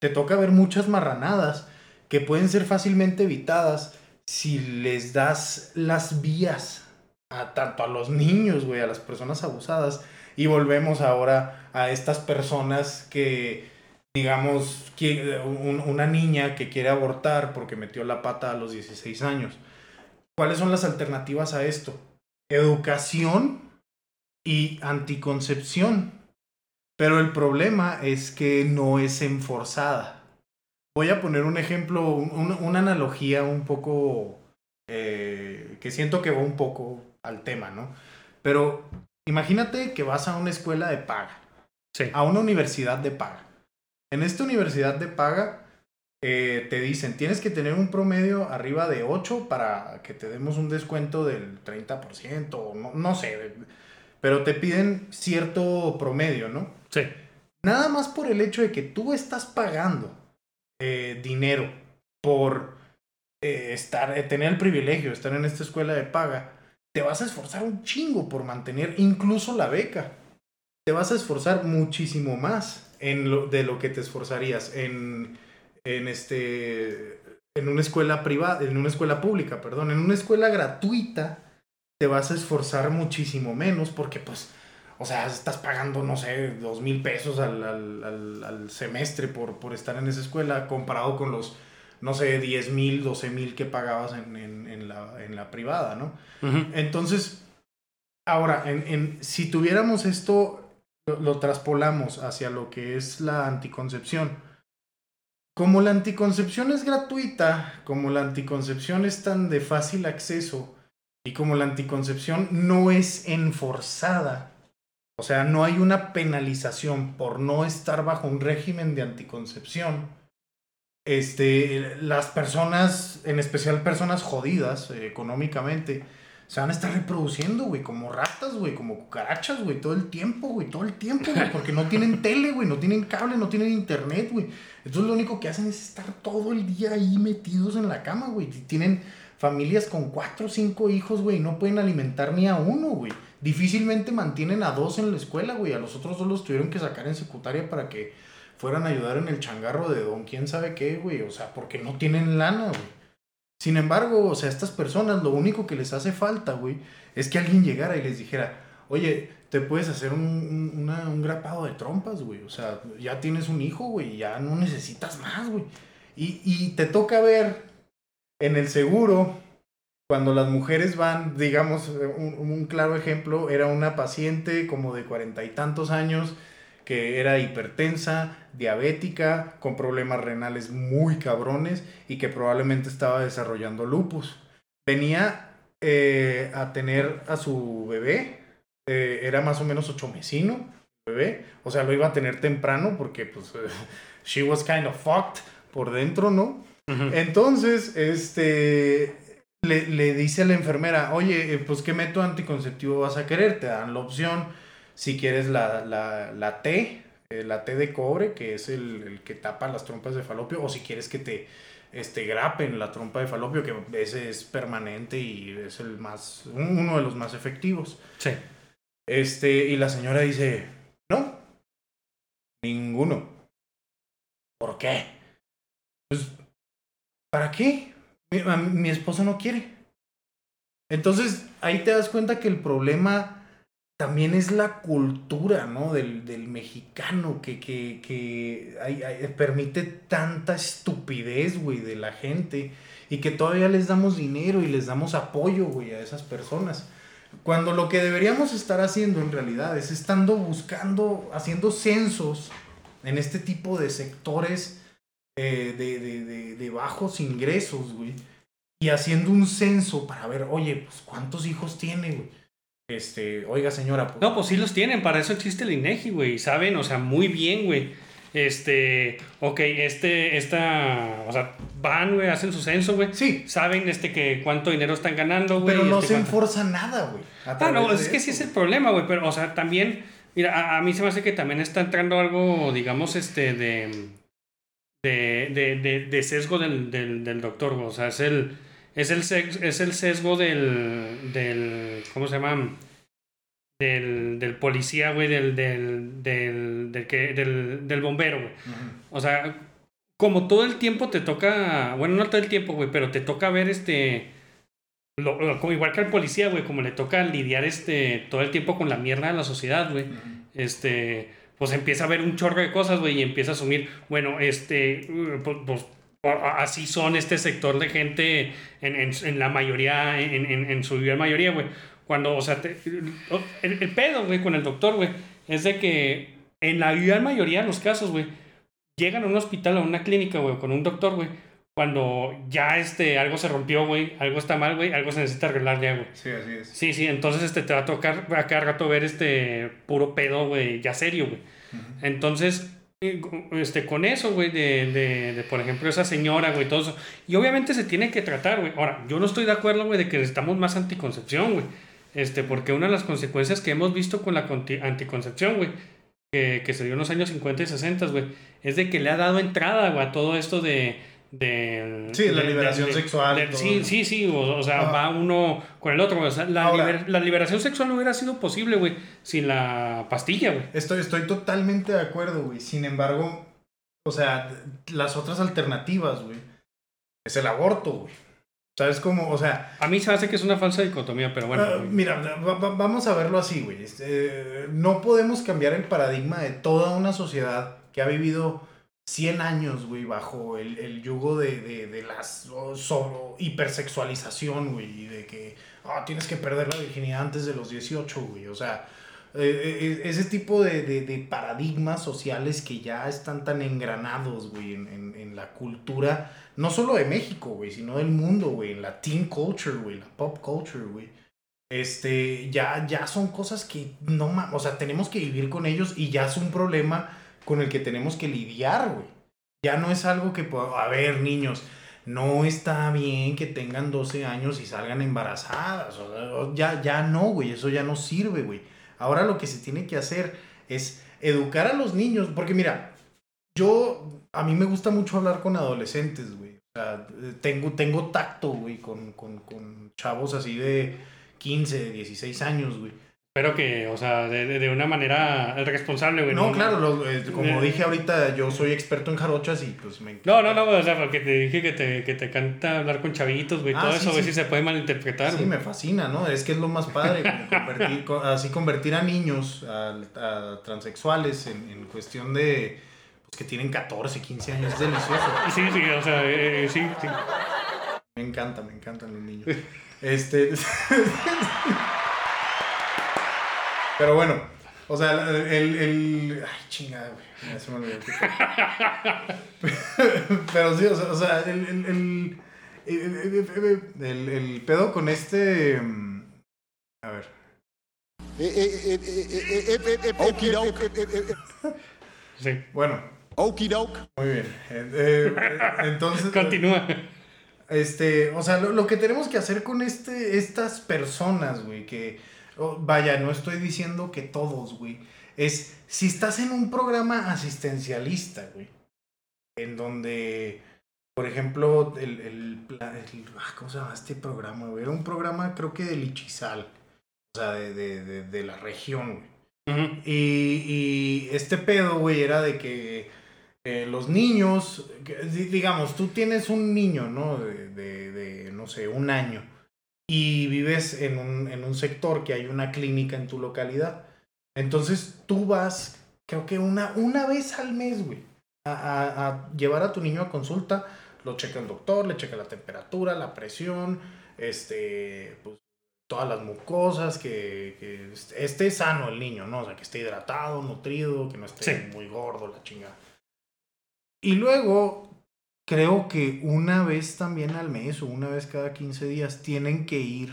Te toca ver muchas marranadas que pueden ser fácilmente evitadas si les das las vías a tanto a los niños, güey, a las personas abusadas. Y volvemos ahora a estas personas que, digamos, una niña que quiere abortar porque metió la pata a los 16 años ¿Cuáles son las alternativas a esto? Educación y anticoncepción. Pero el problema es que no es enforzada. Voy a poner un ejemplo, una analogía un poco eh, que siento que va un poco al tema, ¿no? Pero imagínate que vas a una escuela de paga, sí. a una universidad de paga. En esta universidad de paga eh, te dicen, tienes que tener un promedio arriba de 8 para que te demos un descuento del 30%, o no, no sé, pero te piden cierto promedio, ¿no? Sí. Nada más por el hecho de que tú estás pagando eh, dinero por eh, estar, tener el privilegio de estar en esta escuela de paga, te vas a esforzar un chingo por mantener incluso la beca. Te vas a esforzar muchísimo más en lo, de lo que te esforzarías en en este en una escuela privada, en una escuela pública, perdón, en una escuela gratuita te vas a esforzar muchísimo menos porque pues, o sea, estás pagando, no sé, dos mil pesos al, al, al, semestre por, por estar en esa escuela comparado con los, no sé, diez mil, doce mil que pagabas en, en, en, la, en la privada, ¿no? Entonces, ahora, en, en, si tuviéramos esto, lo, lo traspolamos hacia lo que es la anticoncepción, como la anticoncepción es gratuita, como la anticoncepción es tan de fácil acceso y como la anticoncepción no es enforzada, o sea, no hay una penalización por no estar bajo un régimen de anticoncepción, este, las personas, en especial personas jodidas eh, económicamente, se van a estar reproduciendo, güey, como ratas, güey, como cucarachas, güey, todo el tiempo, güey, todo el tiempo, güey, porque no tienen tele, güey, no tienen cable, no tienen internet, güey. Entonces lo único que hacen es estar todo el día ahí metidos en la cama, güey. Tienen familias con cuatro o cinco hijos, güey, no pueden alimentar ni a uno, güey. Difícilmente mantienen a dos en la escuela, güey. A los otros dos los tuvieron que sacar en secundaria para que fueran a ayudar en el changarro de don quién sabe qué, güey. O sea, porque no tienen lana, güey. Sin embargo, o sea, estas personas lo único que les hace falta, güey, es que alguien llegara y les dijera, oye, te puedes hacer un, un grapado de trompas, güey. O sea, ya tienes un hijo, güey, ya no necesitas más, güey. Y, y te toca ver en el seguro, cuando las mujeres van, digamos, un, un claro ejemplo, era una paciente como de cuarenta y tantos años que era hipertensa, diabética, con problemas renales muy cabrones y que probablemente estaba desarrollando lupus. Venía eh, a tener a su bebé, eh, era más o menos ocho mesino, bebé, o sea, lo iba a tener temprano porque pues she was kind of fucked por dentro, ¿no? Entonces, este, le, le, dice a la enfermera, oye, eh, pues qué método anticonceptivo vas a querer, te dan la opción si quieres la, la, la T, eh, la T de cobre, que es el, el, que tapa las trompas de falopio, o si quieres que te este, grapen la trompa de falopio, que ese es permanente y es el más, uno de los más efectivos. Sí. Este, y la señora dice, no, ninguno. ¿Por qué? Pues, ¿para qué? Mi, mi esposo no quiere. Entonces, ahí te das cuenta que el problema también es la cultura, ¿no? Del, del mexicano que, que, que permite tanta estupidez, güey, de la gente y que todavía les damos dinero y les damos apoyo, güey, a esas personas. Cuando lo que deberíamos estar haciendo en realidad es estando buscando, haciendo censos en este tipo de sectores eh, de, de, de, de bajos ingresos, güey. Y haciendo un censo para ver, oye, pues cuántos hijos tiene, güey este, oiga señora. Pues, no, pues sí los tienen, para eso existe el INEGI, güey, saben, o sea, muy bien, güey. Este, ok, este, esta, o sea, van, güey, hacen su censo, güey. Sí. Saben, este, que cuánto dinero están ganando, güey. Pero no este, se enforza nada, güey. Ah, no, es que sí es el problema, güey, pero, o sea, también, mira, a, mí se me hace que también está entrando algo, digamos, este, de, de, de, de, de sesgo del, del, del doctor, güey. O sea, es el es el, es el sesgo del, del. ¿Cómo se llama? Del, del policía, güey, del, del, del, del, que, del, del bombero, güey. O sea, como todo el tiempo te toca. Bueno, no todo el tiempo, güey, pero te toca ver este. Lo, como igual que al policía, güey, como le toca lidiar este todo el tiempo con la mierda de la sociedad, güey. Este, pues empieza a ver un chorro de cosas, güey, y empieza a asumir, bueno, este, pues, pues así son este sector de gente en, en, en la mayoría, en, en, su gran mayoría, güey. Cuando, o sea, el, el, pedo, güey, con el doctor, güey, es de que en la gran mayoría de los casos, güey, llegan a un hospital o a una clínica, güey, con un doctor, güey, cuando ya este, algo se rompió, güey, algo está mal, güey, algo se necesita arreglar ya, güey. Sí, así es. Sí, sí, entonces este, te va a tocar a cada rato ver este puro pedo, güey, ya serio, güey. Entonces, este, con eso, güey, de, de, de, por ejemplo, esa señora, güey, todo eso. Y obviamente se tiene que tratar, güey. Ahora, yo no estoy de acuerdo, güey, de que necesitamos más anticoncepción, güey. Este, porque una de las consecuencias que hemos visto con la anticoncepción, güey, que, que se dio en los años 50 y 60, güey, es de que le ha dado entrada, güey, a todo esto de, de, sí, la liberación sexual. sí, sí, sí, o, sea, va uno con el otro. O sea, la, la, liberación sexual no hubiera sido posible, güey, sin la pastilla, güey. Estoy, estoy totalmente de acuerdo, güey. Sin embargo, o sea, las otras alternativas, güey, es el aborto, güey. ¿Sabes cómo? O sea... A mí se hace que es una falsa dicotomía, pero bueno. Uh, mira, vamos a verlo así, güey. Este, no podemos cambiar el paradigma de toda una sociedad que ha vivido 100 años, güey, bajo el, el yugo de, de, de la so, hipersexualización, güey, y de que oh, tienes que perder la virginidad antes de los 18, güey. O sea, eh, eh, ese tipo de, de, paradigmas sociales que ya están tan engranados, güey, en, en, en, la cultura, no solo de México, güey, sino del mundo, güey, en la teen culture, güey, la pop culture, güey. Este, ya, ya son cosas que no, o sea, tenemos que vivir con ellos y ya es un problema con el que tenemos que lidiar, güey. Ya no es algo que, a ver, niños, no está bien que tengan 12 años y salgan embarazadas. ya, ya no, güey, eso ya no sirve, güey. Ahora lo que se tiene que hacer es educar a los niños, porque mira, yo, a mí me gusta mucho hablar con adolescentes, güey. sea, tengo, tengo tacto, güey, con, con, con chavos así de 15, 16 años, güey. Pero que, o sea, de, de una manera responsable, güey. No, claro, lo- eh, como dije ahorita, yo soy experto en jarochas y pues me No, no, no, o sea, porque te dije que te, que te encanta hablar con chavitos, güey. Ah, todo sí, eso, a ver sí. si se puede malinterpretar. Sí, güey. me fascina, ¿no? Es que es lo más padre, convertir, co- así convertir a niños, a, a transexuales en, en cuestión de, pues que tienen 14, 15 años, es delicioso. Sí, sí, o sea, eh, sí, sí. Me encanta, me encantan los niños. Este... Pero bueno, o sea, el... el... Ay, chingada, güey. Ya se me olvidó. Pero sí, o sea, o sea, el... el, el, el, el- el pedo con este... mm, A ver. Okey doke. sí. Bueno, Okey doke. muy bien. Eh, eh, entonces... Continúa. Este, o sea, lo, lo que tenemos que hacer con este, estas personas, güey, que, oh, vaya, no estoy diciendo que todos, güey, es, si estás en un programa asistencialista, güey, en donde, por ejemplo, el, el, el- ah, ¿cómo se llama este programa, güey? Era un programa, creo que de Lichizal, o sea, de, de, de, de la región, güey. Y, y este pedo, güey, era de que eh, los niños, digamos, tú tienes un niño, ¿no? De, de- de, no sé, un año. Y vives en un, en un sector que hay una clínica en tu localidad. Entonces tú vas, creo que una, una vez al mes, güey, a, a- a llevar a tu niño a consulta. Lo checa el doctor, le checa la temperatura, la presión, este, pues todas las mucosas, que, que esté sano el niño, ¿no? O sea, que esté hidratado, nutrido, que no esté Sí. muy gordo, la chingada. Y luego, creo que una vez también al mes o una vez cada 15 días tienen que ir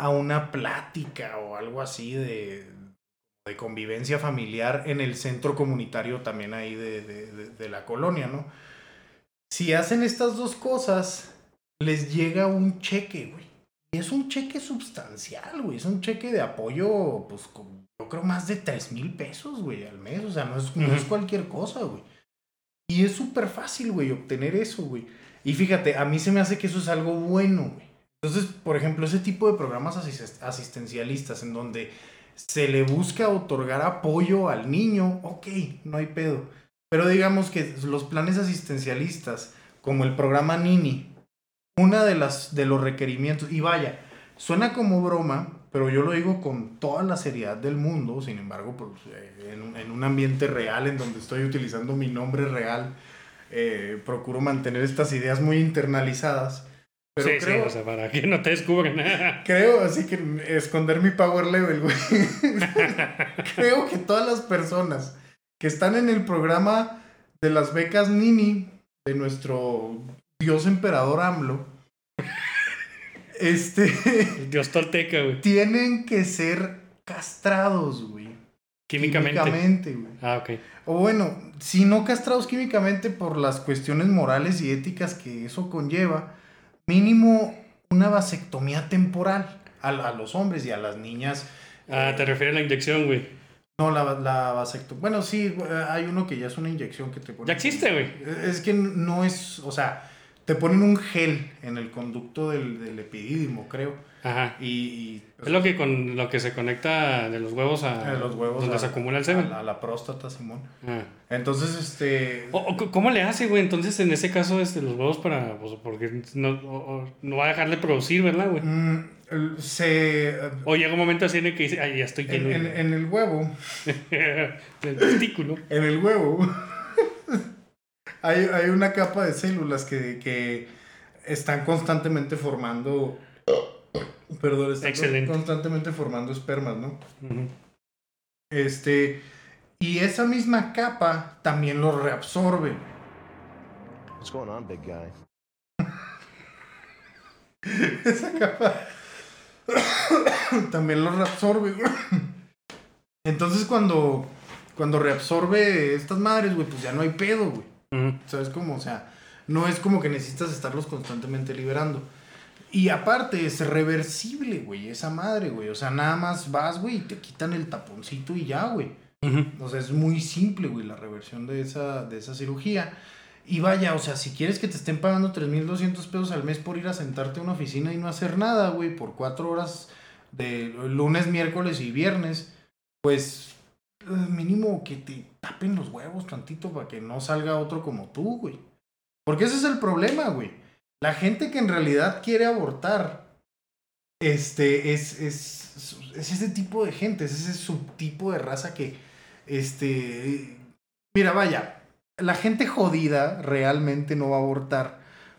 a una plática o algo así de, de convivencia familiar en el centro comunitario también ahí de, de- la colonia, ¿no? Si hacen estas dos cosas, les llega un cheque, güey. Y es un cheque sustancial, güey. Es un cheque de apoyo, pues, con- yo creo más de 3 mil pesos, güey, al mes. O sea, no es, no es Ujú. cualquier cosa, güey. Y es súper fácil, güey, obtener eso, güey. Y fíjate, a mí se me hace que eso es algo bueno, güey. Entonces, por ejemplo, ese tipo de programas asis- asistencialistas en donde se le busca otorgar apoyo al niño, ok, no hay pedo. Pero digamos que los planes asistencialistas, como el programa Nini, una de las de los requerimientos, y vaya, suena como broma, pero yo lo digo con toda la seriedad del mundo, sin embargo, pues, eh, en, un- en un ambiente real en donde estoy utilizando mi nombre real, eh, procuro mantener estas ideas muy internalizadas. Pero sí, creo, sí, o sea, para que no te descubran. Creo, así que esconder mi power level, güey. Creo que todas las personas que están en el programa de las becas Nini de nuestro dios emperador AMLO, este, Dios tolteca, güey. tienen que ser castrados, güey. Químicamente. Químicamente, güey. Ah, ok. O bueno, si no castrados químicamente por las cuestiones morales y éticas que eso conlleva, mínimo una vasectomía temporal a, a los hombres y a las niñas. Ah, te refieres a la inyección, güey. No, la, la vasectomía. Bueno, sí, eh, hay uno que ya es una inyección que te ponen. Ya existe, güey. Es que no es, o sea, te ponen un gel en el conducto del, del epidídimo, creo. Ajá. Y, y, Es lo que con lo que se conecta de los huevos a los huevos donde a- se acumula el semen. a la próstata, Simón. Ah. Entonces, este. O- o ¿Cómo le hace, güey? Entonces, en ese caso, este, los huevos para. Pues, porque no, o- no va a dejar de producir, ¿verdad, güey? mm, el- se. O llega un momento así en el que dice, ay, ya estoy En, lleno en- en el huevo. del testículo. En el huevo. Hay, hay una capa de células que, que están constantemente formando. Perdón, están Excelente. constantemente formando espermas, ¿no? Este. Y esa misma capa también lo reabsorbe. What's going on, big guy? Esa capa también lo reabsorbe. güey. Entonces cuando, cuando reabsorbe estas madres, güey, pues ya no hay pedo, güey. ¿Sabes cómo? O sea, no es como que necesitas estarlos constantemente liberando. Y aparte, es reversible, güey, esa madre, güey. O sea, nada más vas, güey, y te quitan el taponcito y ya, güey. O sea, es muy simple, güey, la reversión de esa, de esa cirugía. Y vaya, o sea, si quieres que te estén pagando 3.200 pesos al mes por ir a sentarte a una oficina y no hacer nada, güey, por cuatro horas de lunes, miércoles y viernes, pues mínimo que te tapen los huevos tantito para que no salga otro como tú, güey. Porque ese es el problema, güey. La gente que en realidad quiere abortar, este, es, es, es ese tipo de gente, es ese subtipo de raza que, este, mira, vaya, la gente jodida realmente no va a abortar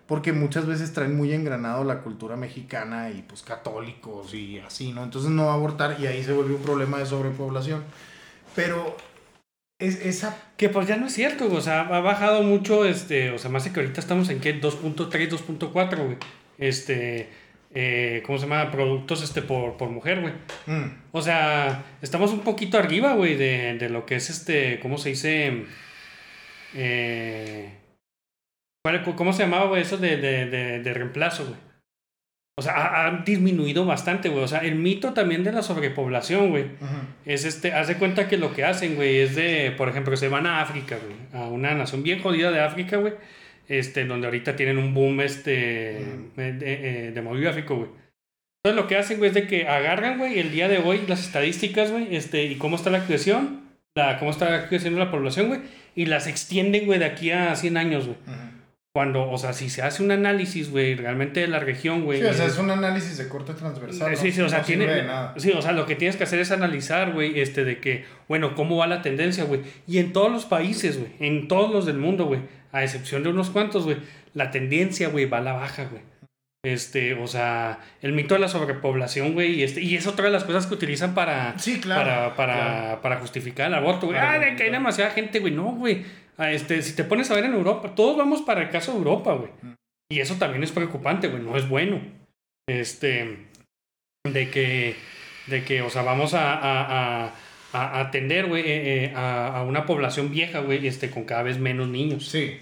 porque muchas veces traen muy engranado la cultura mexicana y pues católicos y así, ¿no? Entonces no va a abortar y ahí se vuelve un problema de sobrepoblación. Pero es, esa... Que pues ya no es cierto, o sea, ha bajado mucho, este, o sea, más que ahorita estamos en qué, 2.3, 2.4, güey. Este, eh, ¿cómo se llama? Productos, este, por, por mujer, güey. Mm. O sea, estamos un poquito arriba, güey, de, de lo que es, este, ¿cómo se dice? Eh, ¿cuál- ¿Cómo se llamaba, güey, eso de, de, de, de reemplazo, güey? O sea, ha, ha disminuido bastante, güey. O sea, el mito también de la sobrepoblación, güey. Es este, haz de cuenta que lo que hacen, güey, es de, por ejemplo, se van a África, güey, a una nación bien jodida de África, güey, este, donde ahorita tienen un boom, este, eh, de- demográfico, güey. Entonces lo que hacen, güey, es de que agarran, güey, el día de hoy las estadísticas, güey, este, y cómo está la creación, la, cómo está creciendo la población, güey, y las extienden, güey, de aquí a 100 años, güey. Ujú. Cuando, o sea, si se hace un análisis, güey, realmente de la región, güey. Sí, o sea, es un análisis de corte transversal. Sí, ¿no? sí, o sea, No tiene. de nada. Sí, o sea, lo que tienes que hacer es analizar, güey, este, de que, bueno, cómo va la tendencia, güey. Y en todos los países, güey, en todos los del mundo, güey, a excepción de unos cuantos, güey, la tendencia, güey, va a la baja, güey. Este, o sea, el mito de la sobrepoblación, güey, y, este, y es otra de las cosas que utilizan para, Sí, claro. para, para, claro. para justificar el aborto, güey. Ah, de que hay demasiada gente, güey. No, güey. Ah, Este, si te pones a ver en Europa, todos vamos para el caso de Europa, güey. Mm. Y eso también es preocupante, güey. No es bueno. Este, de que, de que, o sea, vamos a, a, a, a atender, güey, eh, eh, a, a una población vieja, güey, este, con cada vez menos niños. Sí.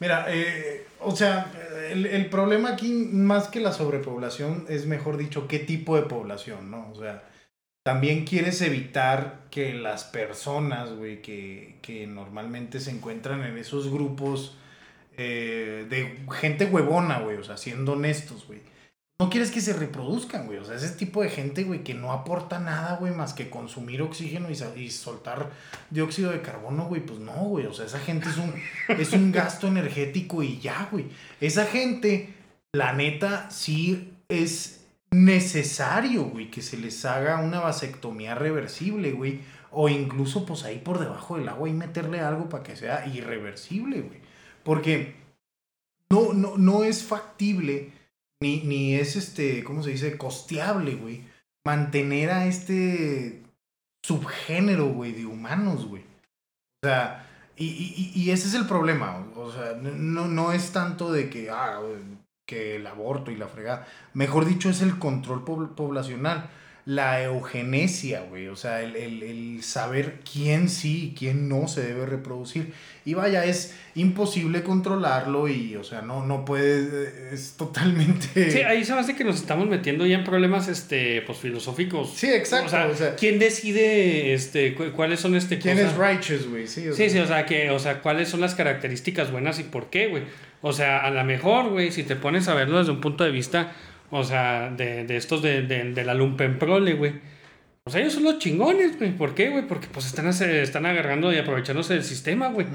Mira, eh, o sea, el, el problema aquí, más que la sobrepoblación, es mejor dicho, qué tipo de población, ¿no? O sea, también quieres evitar que las personas, güey, que, que normalmente se encuentran en esos grupos eh, de gente huevona, güey, o sea, siendo honestos, güey. No quieres que se reproduzcan, güey. O sea, ese tipo de gente, güey, que no aporta nada, güey, más que consumir oxígeno y, soltar dióxido de carbono, güey. Pues no, güey. O sea, esa gente es un, es un gasto energético y ya, güey. Esa gente, la neta, sí es necesario, güey, que se les haga una vasectomía reversible, güey. O incluso, pues ahí por debajo del agua y meterle algo para que sea irreversible, güey. Porque no, no, no es factible, ni, ni es este, ¿cómo se dice? Costeable, güey. Mantener a este subgénero, güey, de humanos, güey. O sea, y, y- y ese es el problema. O sea, no, no es tanto de que, ah, que el aborto y la fregada. Mejor dicho, es el control pobl- poblacional. La eugenesia, güey. O sea, el, el- el saber quién sí y quién no se debe reproducir. Y vaya, es imposible controlarlo y, o sea, no, no puede, es totalmente... Sí, ahí se me hace que nos estamos metiendo ya en problemas, este, pues, filosóficos. Sí, exacto, O sea, o sea- ¿quién decide, este, cu- cuáles son, este, ¿Quién es righteous, güey? Sí, Sí, sí, o sea, que, o sea, cuáles son las características buenas y por qué, güey. O sea, a lo mejor, güey, si te pones a verlo desde un punto de vista, o sea, de, de estos de, de, de la lumpenprole, güey. O sea, ellos son los chingones, güey. ¿Por qué, güey? Porque pues están, están agarrando y aprovechándose del sistema, güey.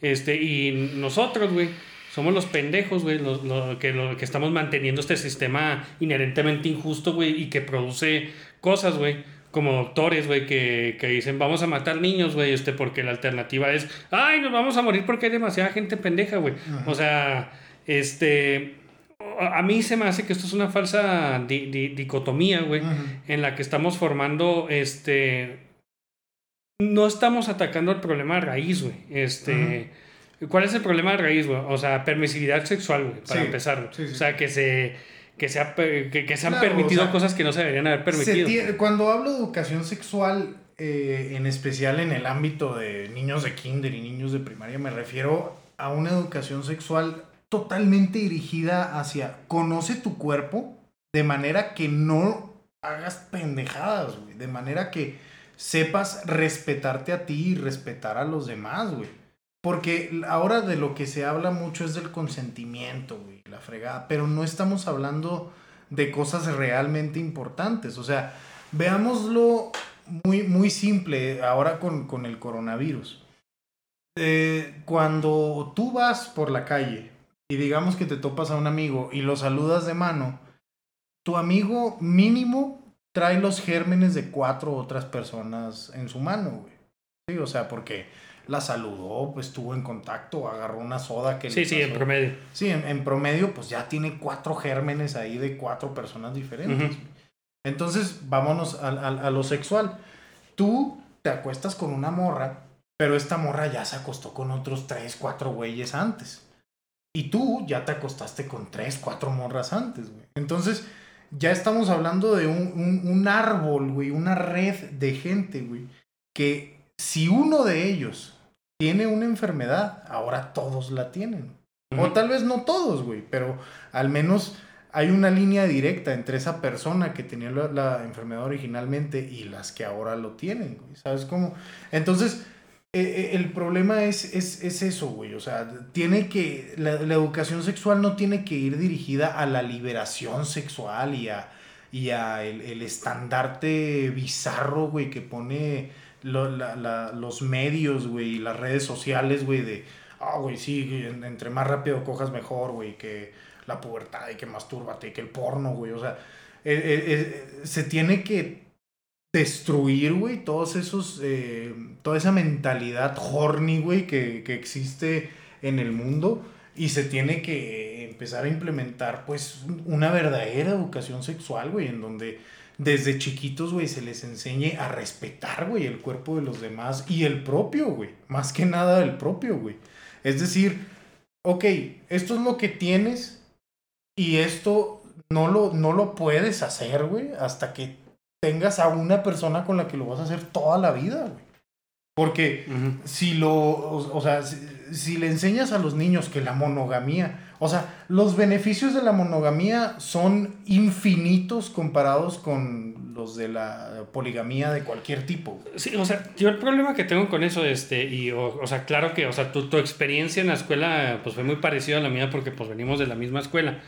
Este, y nosotros, güey, somos los pendejos, güey, los, los que, lo, que estamos manteniendo este sistema inherentemente injusto, güey, y que produce cosas, güey, como doctores, güey, que, que dicen, vamos a matar niños, güey, este, porque la alternativa es, ay, nos vamos a morir porque hay demasiada gente pendeja, güey. O sea, este, a mí se me hace que esto es una falsa di- di- dicotomía, güey en la que estamos formando, este, no estamos atacando el problema de raíz, güey. Este, ¿cuál es el problema de raíz, güey? O sea, permisividad sexual, güey, para Sí, empezar. sí, sí. O sea, que se, que se, ha per- que, que se han Claro, permitido o sea, cosas que no se deberían haber permitido. cuando hablo de educación sexual, eh, en especial en el ámbito de niños de kinder y niños de primaria, me refiero a una educación sexual totalmente dirigida hacia conoce tu cuerpo de manera que no hagas pendejadas. De manera que sepas respetarte a ti y respetar a los demás, güey. Porque ahora de lo que se habla mucho es del consentimiento, güey, la fregada. Pero no estamos hablando de cosas realmente importantes. O sea, veámoslo muy, muy simple ahora con, con el coronavirus. Eh, cuando tú vas por la calle y digamos que te topas a un amigo y lo saludas de mano, tu amigo mínimo trae los gérmenes de cuatro otras personas en su mano, güey. Sí, o sea, porque la saludó, pues estuvo en contacto, agarró una soda que... Sí, le sí, en pasó. promedio. Sí, en, en promedio, pues ya tiene cuatro gérmenes ahí de cuatro personas diferentes. Entonces, vámonos a, a- a lo sexual. Tú te acuestas con una morra, pero esta morra ya se acostó con otros tres, cuatro güeyes antes. Y tú ya te acostaste con tres, cuatro morras antes, güey. Entonces, ya estamos hablando de un, un- un árbol, güey, una red de gente, güey, que si uno de ellos tiene una enfermedad, ahora todos la tienen. O tal vez no todos, güey, pero al menos hay una línea directa entre esa persona que tenía la, la enfermedad originalmente y las que ahora lo tienen, güey. ¿Sabes cómo? Entonces, eh, eh, el problema es, es, es eso, güey. O sea, tiene que. La, la educación sexual no tiene que ir dirigida a la liberación sexual y a, y a el, el estandarte bizarro, güey, que pone lo- la- los medios, güey, y las redes sociales, güey, de. Ah, güey, sí, en- entre más rápido cojas mejor, güey, que la pubertad y que mastúrbate, y que el porno, güey. O sea, eh, se tiene que destruir, güey, todos esos, eh, toda esa mentalidad horny, güey, que, que existe en el mundo y se tiene que empezar a implementar, pues, una verdadera educación sexual, güey, en donde desde chiquitos, güey, se les enseñe a respetar, güey, el cuerpo de los demás y el propio, güey, más que nada el propio, güey. Es decir, ok, esto es lo que tienes y esto no lo, no lo puedes hacer, güey, hasta que tengas a una persona con la que lo vas a hacer toda la vida, güey. Porque si lo, o, o sea, si, si le enseñas a los niños que la monogamía, o sea, los beneficios de la monogamía son infinitos comparados con los de la poligamía de cualquier tipo. Sí, o sea, yo el problema que tengo con eso, este, y, o, o sea, claro que, o sea, tu, tu experiencia en la escuela, pues fue muy parecida a la mía porque, pues, venimos de la misma escuela,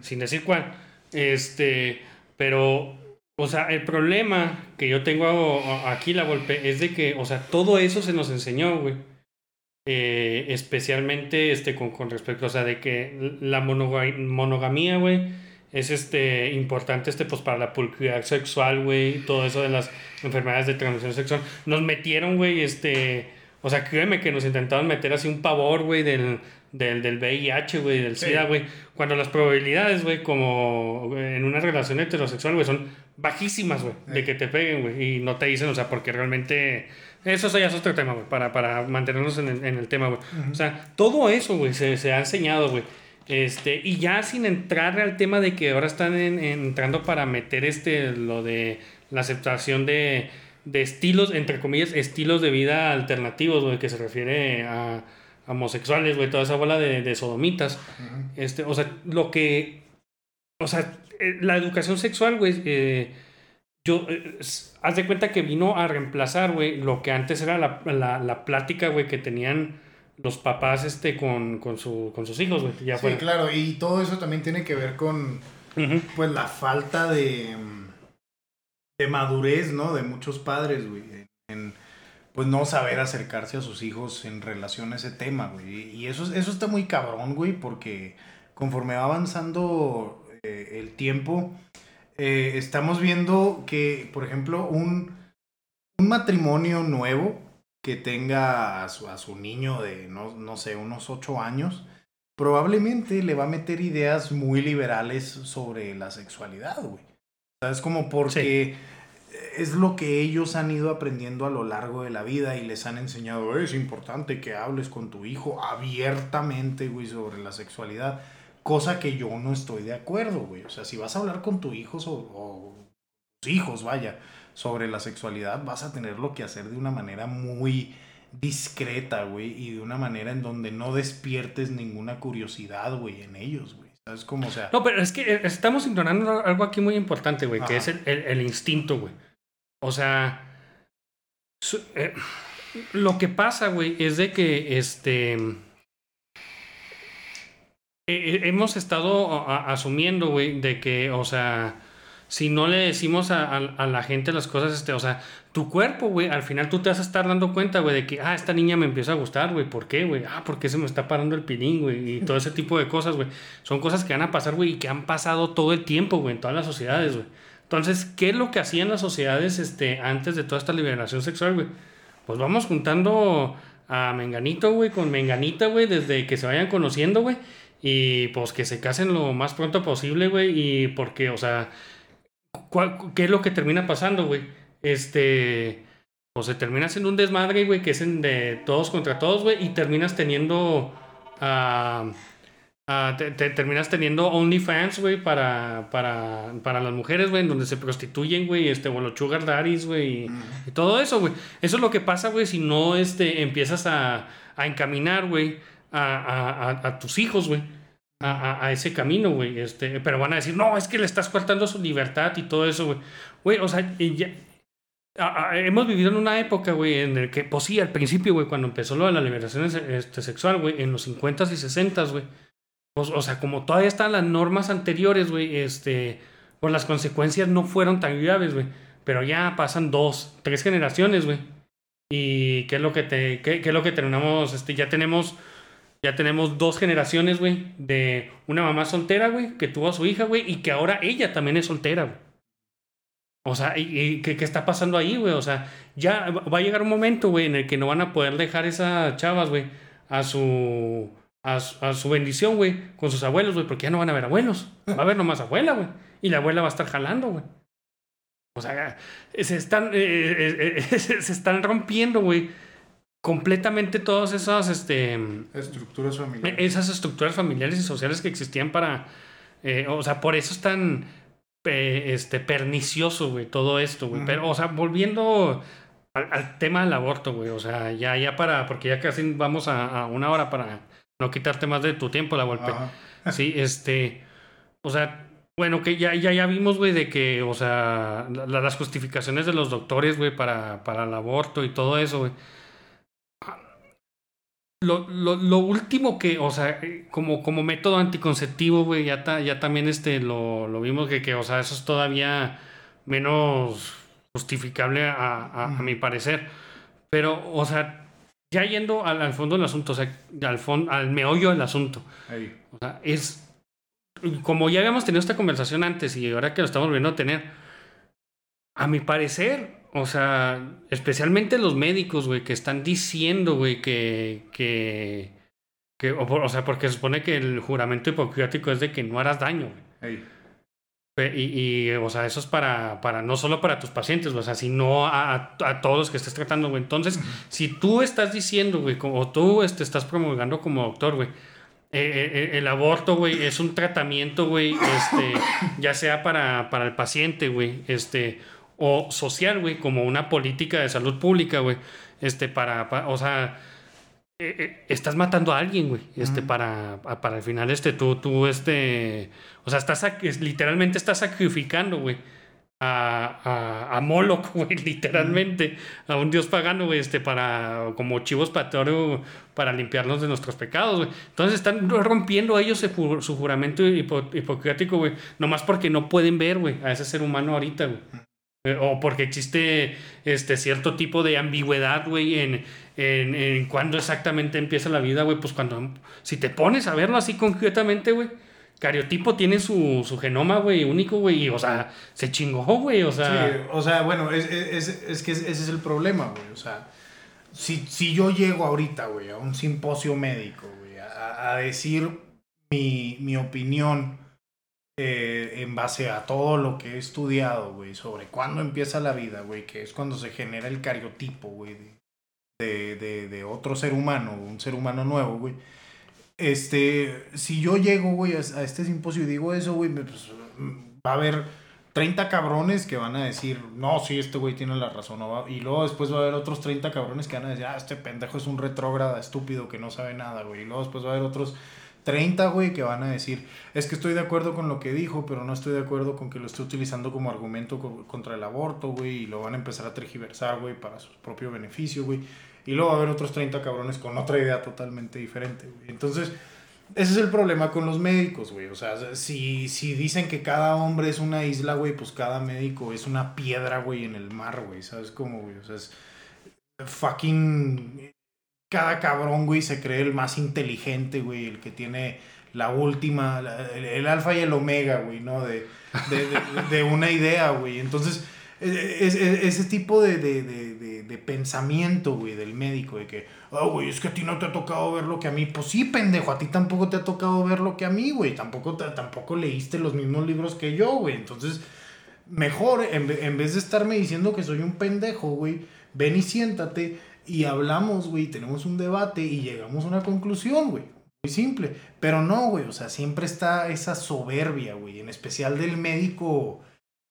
sin decir cuál, este, pero, o sea, el problema que yo tengo aquí, la golpe, es de que, o sea, todo eso se nos enseñó, güey. Eh, especialmente, este, con, con respecto, o sea, de que la monoga- monogamía, güey, es este importante este pues para la pulcritud sexual, güey, todo eso de las enfermedades de transmisión sexual. Nos metieron, güey, este, o sea, créeme que nos intentaron meter así un pavor, güey, del, del, del VIH, güey, del. SIDA, güey, cuando las probabilidades, güey, como en una relación heterosexual, güey, son bajísimas, güey, de Sí. que te peguen, güey, y no te dicen, o sea, porque realmente eso ya es otro tema, güey, para, para mantenernos en el, en el tema, güey. O sea, todo eso, güey, se, se ha enseñado, güey. Este, y ya sin entrar al tema de que ahora están en- entrando para meter este, lo de la aceptación de, de estilos, entre comillas, estilos de vida alternativos, güey, que se refiere a, a homosexuales, güey, toda esa bola de, de sodomitas. Este, o sea, lo que. O sea, eh, la educación sexual, güey. eh, yo. eh, haz de cuenta que vino a reemplazar, güey, lo que antes era la, la, la plática, güey, que tenían los papás este, con, con, su, con sus hijos, güey. Ya Sí, fuera. claro, y todo eso también tiene que ver con pues la falta de, de madurez, ¿no? De muchos padres, güey. En, pues no saber acercarse a sus hijos en relación a ese tema, güey. Y eso, eso está muy cabrón, güey, porque conforme va avanzando el tiempo, eh, estamos viendo que, por ejemplo, un, un matrimonio nuevo que tenga a su, a su niño de, no, no sé, unos ocho años, probablemente le va a meter ideas muy liberales sobre la sexualidad, güey. Es como porque es lo que ellos han ido aprendiendo a lo largo de la vida y les han enseñado, "Eh, es importante que hables con tu hijo abiertamente, güey, sobre la sexualidad. Cosa que yo no estoy de acuerdo, güey. O sea, si vas a hablar con tu hijo o tus hijos, vaya, sobre la sexualidad, vas a tenerlo que hacer de una manera muy discreta, güey, y de una manera en donde no despiertes ninguna curiosidad, güey, en ellos, güey. ¿Sabes cómo? O sea, No, pero es que eh, estamos ignorando algo aquí muy importante, güey, que es el, el- el instinto, güey. O sea, su- eh, lo que pasa, güey, es de que este. Eh, eh, hemos estado asumiendo, güey, de que, o sea, si no le decimos a la gente las cosas, este, o sea, tu cuerpo, güey, al final tú te vas a estar dando cuenta, güey, de que, ah, esta niña me empieza a gustar, güey, ¿por qué, güey? Ah, porque se me está parando el pilín, güey, y todo ese tipo de cosas, güey. Son cosas que van a pasar, güey, y que han pasado todo el tiempo, güey, en todas las sociedades, güey. Entonces, ¿qué es lo que hacían las sociedades, este, antes de toda esta liberación sexual, güey? Pues vamos juntando a Menganito, güey, con Menganita, güey, desde que se vayan conociendo, güey. Y pues que se casen lo más pronto posible, güey. Y porque, o sea, ¿cuál- ¿qué es lo que termina pasando, güey? Este, pues se termina haciendo un desmadre, güey, que es en de todos contra todos, güey. Y terminas teniendo, te, te terminas teniendo OnlyFans, güey, para, para, para las mujeres, güey, en donde se prostituyen, güey, este, o los sugar daddies, güey, y, y todo eso, güey. Eso es lo que pasa, güey, si no, este, empiezas a, a encaminar, güey, a, a, a, tus hijos, güey. A, a- ese camino, güey. Este, pero van a decir, no, es que le estás cortando su libertad y todo eso, güey. Güey, o sea, ya- a- a- hemos vivido en una época, güey, en el que, pues sí, al principio, güey, cuando empezó lo de la liberación este, sexual, güey, en los 50s y 60s, güey. Pues, o sea, como todavía están las normas anteriores, güey, este, pues las consecuencias no fueron tan graves, güey. Pero ya pasan dos, tres generaciones, güey. Y qué es lo que te, qué, qué es lo que terminamos, este, ya tenemos, ya tenemos dos generaciones, güey, de una mamá soltera, güey, que tuvo a su hija, güey, y que ahora ella también es soltera, güey. O sea, ¿y, qué, qué está pasando ahí, güey? O sea, ya va a llegar un momento, güey, en el que no van a poder dejar esas chavas, güey, a su, a, su- bendición, güey, con sus abuelos, güey, porque ya no van a ver abuelos. Va a haber nomás abuela, güey. Y la abuela va a estar jalando, güey. O sea, se están, eh, eh, eh, se están rompiendo, güey, completamente todas esas, este, Estructuras familiares. esas estructuras familiares y sociales que existían para, eh, o sea, por eso es tan, eh, este, pernicioso, güey, todo esto, güey. Pero, o sea, volviendo al, al tema del aborto, güey, o sea, ya, ya para, porque ya casi vamos a, a una hora para no quitarte más de tu tiempo, la golpe. Sí, este, o sea, bueno, que ya, ya, ya vimos, güey, de que, o sea, la- las justificaciones de los doctores, güey, para, para el aborto y todo eso, güey. Lo, lo, lo último que, o sea, eh, como, como método anticonceptivo, güey, ya, ta- ya también este, lo, lo vimos que, que, o sea, eso es todavía menos justificable a, a, a mi parecer. Pero, o sea, ya yendo al, al fondo del asunto, o sea, al, fon- al meollo del asunto. Ahí. O sea, es. Como ya habíamos tenido esta conversación antes y ahora que lo estamos volviendo a tener, a mi parecer, o sea, especialmente los médicos, güey, que están diciendo, güey, que. que, que o, sea, porque se supone que el juramento hipocrático es de que no harás daño, güey. Y, y, o sea, eso es para, para no solo para tus pacientes, o sea, sino a, a- todos los que estés tratando, güey. Entonces, si tú estás diciendo, güey, como o tú este, estás promulgando como doctor, güey, eh, eh, el aborto, güey, es un tratamiento, güey, este, ya sea para, para el paciente, güey, este, o social, güey, como una política de salud pública, güey, este, para, pa- o sea, eh, eh, estás matando a alguien, güey, este, Ujú. para, pa- para el final, este, tú, tú, este, o sea, estás, literalmente estás sacrificando, güey, a, a, a Moloch, güey, literalmente, a un dios pagano, güey, este, para, como chivos pateoro, para limpiarnos de nuestros pecados, güey. Entonces están rompiendo ellos su juramento hipo- hipocrático, güey, nomás porque no pueden ver, güey, a ese ser humano ahorita, güey. Eh, O porque existe este cierto tipo de ambigüedad, güey, en, en, en cuándo exactamente empieza la vida, güey. Pues cuando, si te pones a verlo así concretamente, güey, Cariotipo tiene su, su genoma, güey, único, güey, o sea, se chingó, güey, o sea. Sí, o sea, bueno, es, es- es que ese es el problema, güey. O sea, si, si yo llego ahorita, güey, a un simposio médico, güey, a, a decir mi, mi opinión eh, en base a todo lo que he estudiado, güey, sobre cuándo empieza la vida, güey, que es cuando se genera el cariotipo, güey, de, de, de, otro ser humano, un ser humano nuevo, güey. Este, si yo llego, güey, a, este simposio y digo eso, güey, pues, va a haber 30 cabrones que van a decir, no, sí, este güey tiene la razón. no Y luego después va a haber otros 30 cabrones que van a decir, ah, este pendejo es un retrógrada estúpido que no sabe nada, güey. Y luego después va a haber otros 30, güey, que van a decir, es que estoy de acuerdo con lo que dijo, pero no estoy de acuerdo con que lo esté utilizando como argumento co- contra el aborto, güey, y lo van a empezar a tergiversar, güey, para su propio beneficio, güey. Y luego va a haber otros 30 cabrones con otra idea totalmente diferente, güey. Entonces, ese es el problema con los médicos, güey. O sea, si, si dicen que cada hombre es una isla, güey, pues cada médico es una piedra, güey, en el mar, güey. ¿Sabes cómo, güey? O sea, es fucking... Cada cabrón, güey, se cree el más inteligente, güey, el que tiene la última, el, alfa y el omega, güey, ¿no? De, de, una idea, güey. Entonces, es, es- ese tipo de, pensamiento, güey, del médico, de que, ah, güey, es que a ti no te ha tocado ver lo que a mí. Pues sí, pendejo, a ti tampoco te ha tocado ver lo que a mí, güey. Tampoco, tampoco leíste los mismos libros que yo, güey. Entonces, mejor, en, en vez de estarme diciendo que soy un pendejo, güey, ven y siéntate y hablamos, güey, tenemos un debate y llegamos a una conclusión, güey. Muy simple. Pero no, güey, o sea, siempre está esa soberbia, güey, en especial del médico.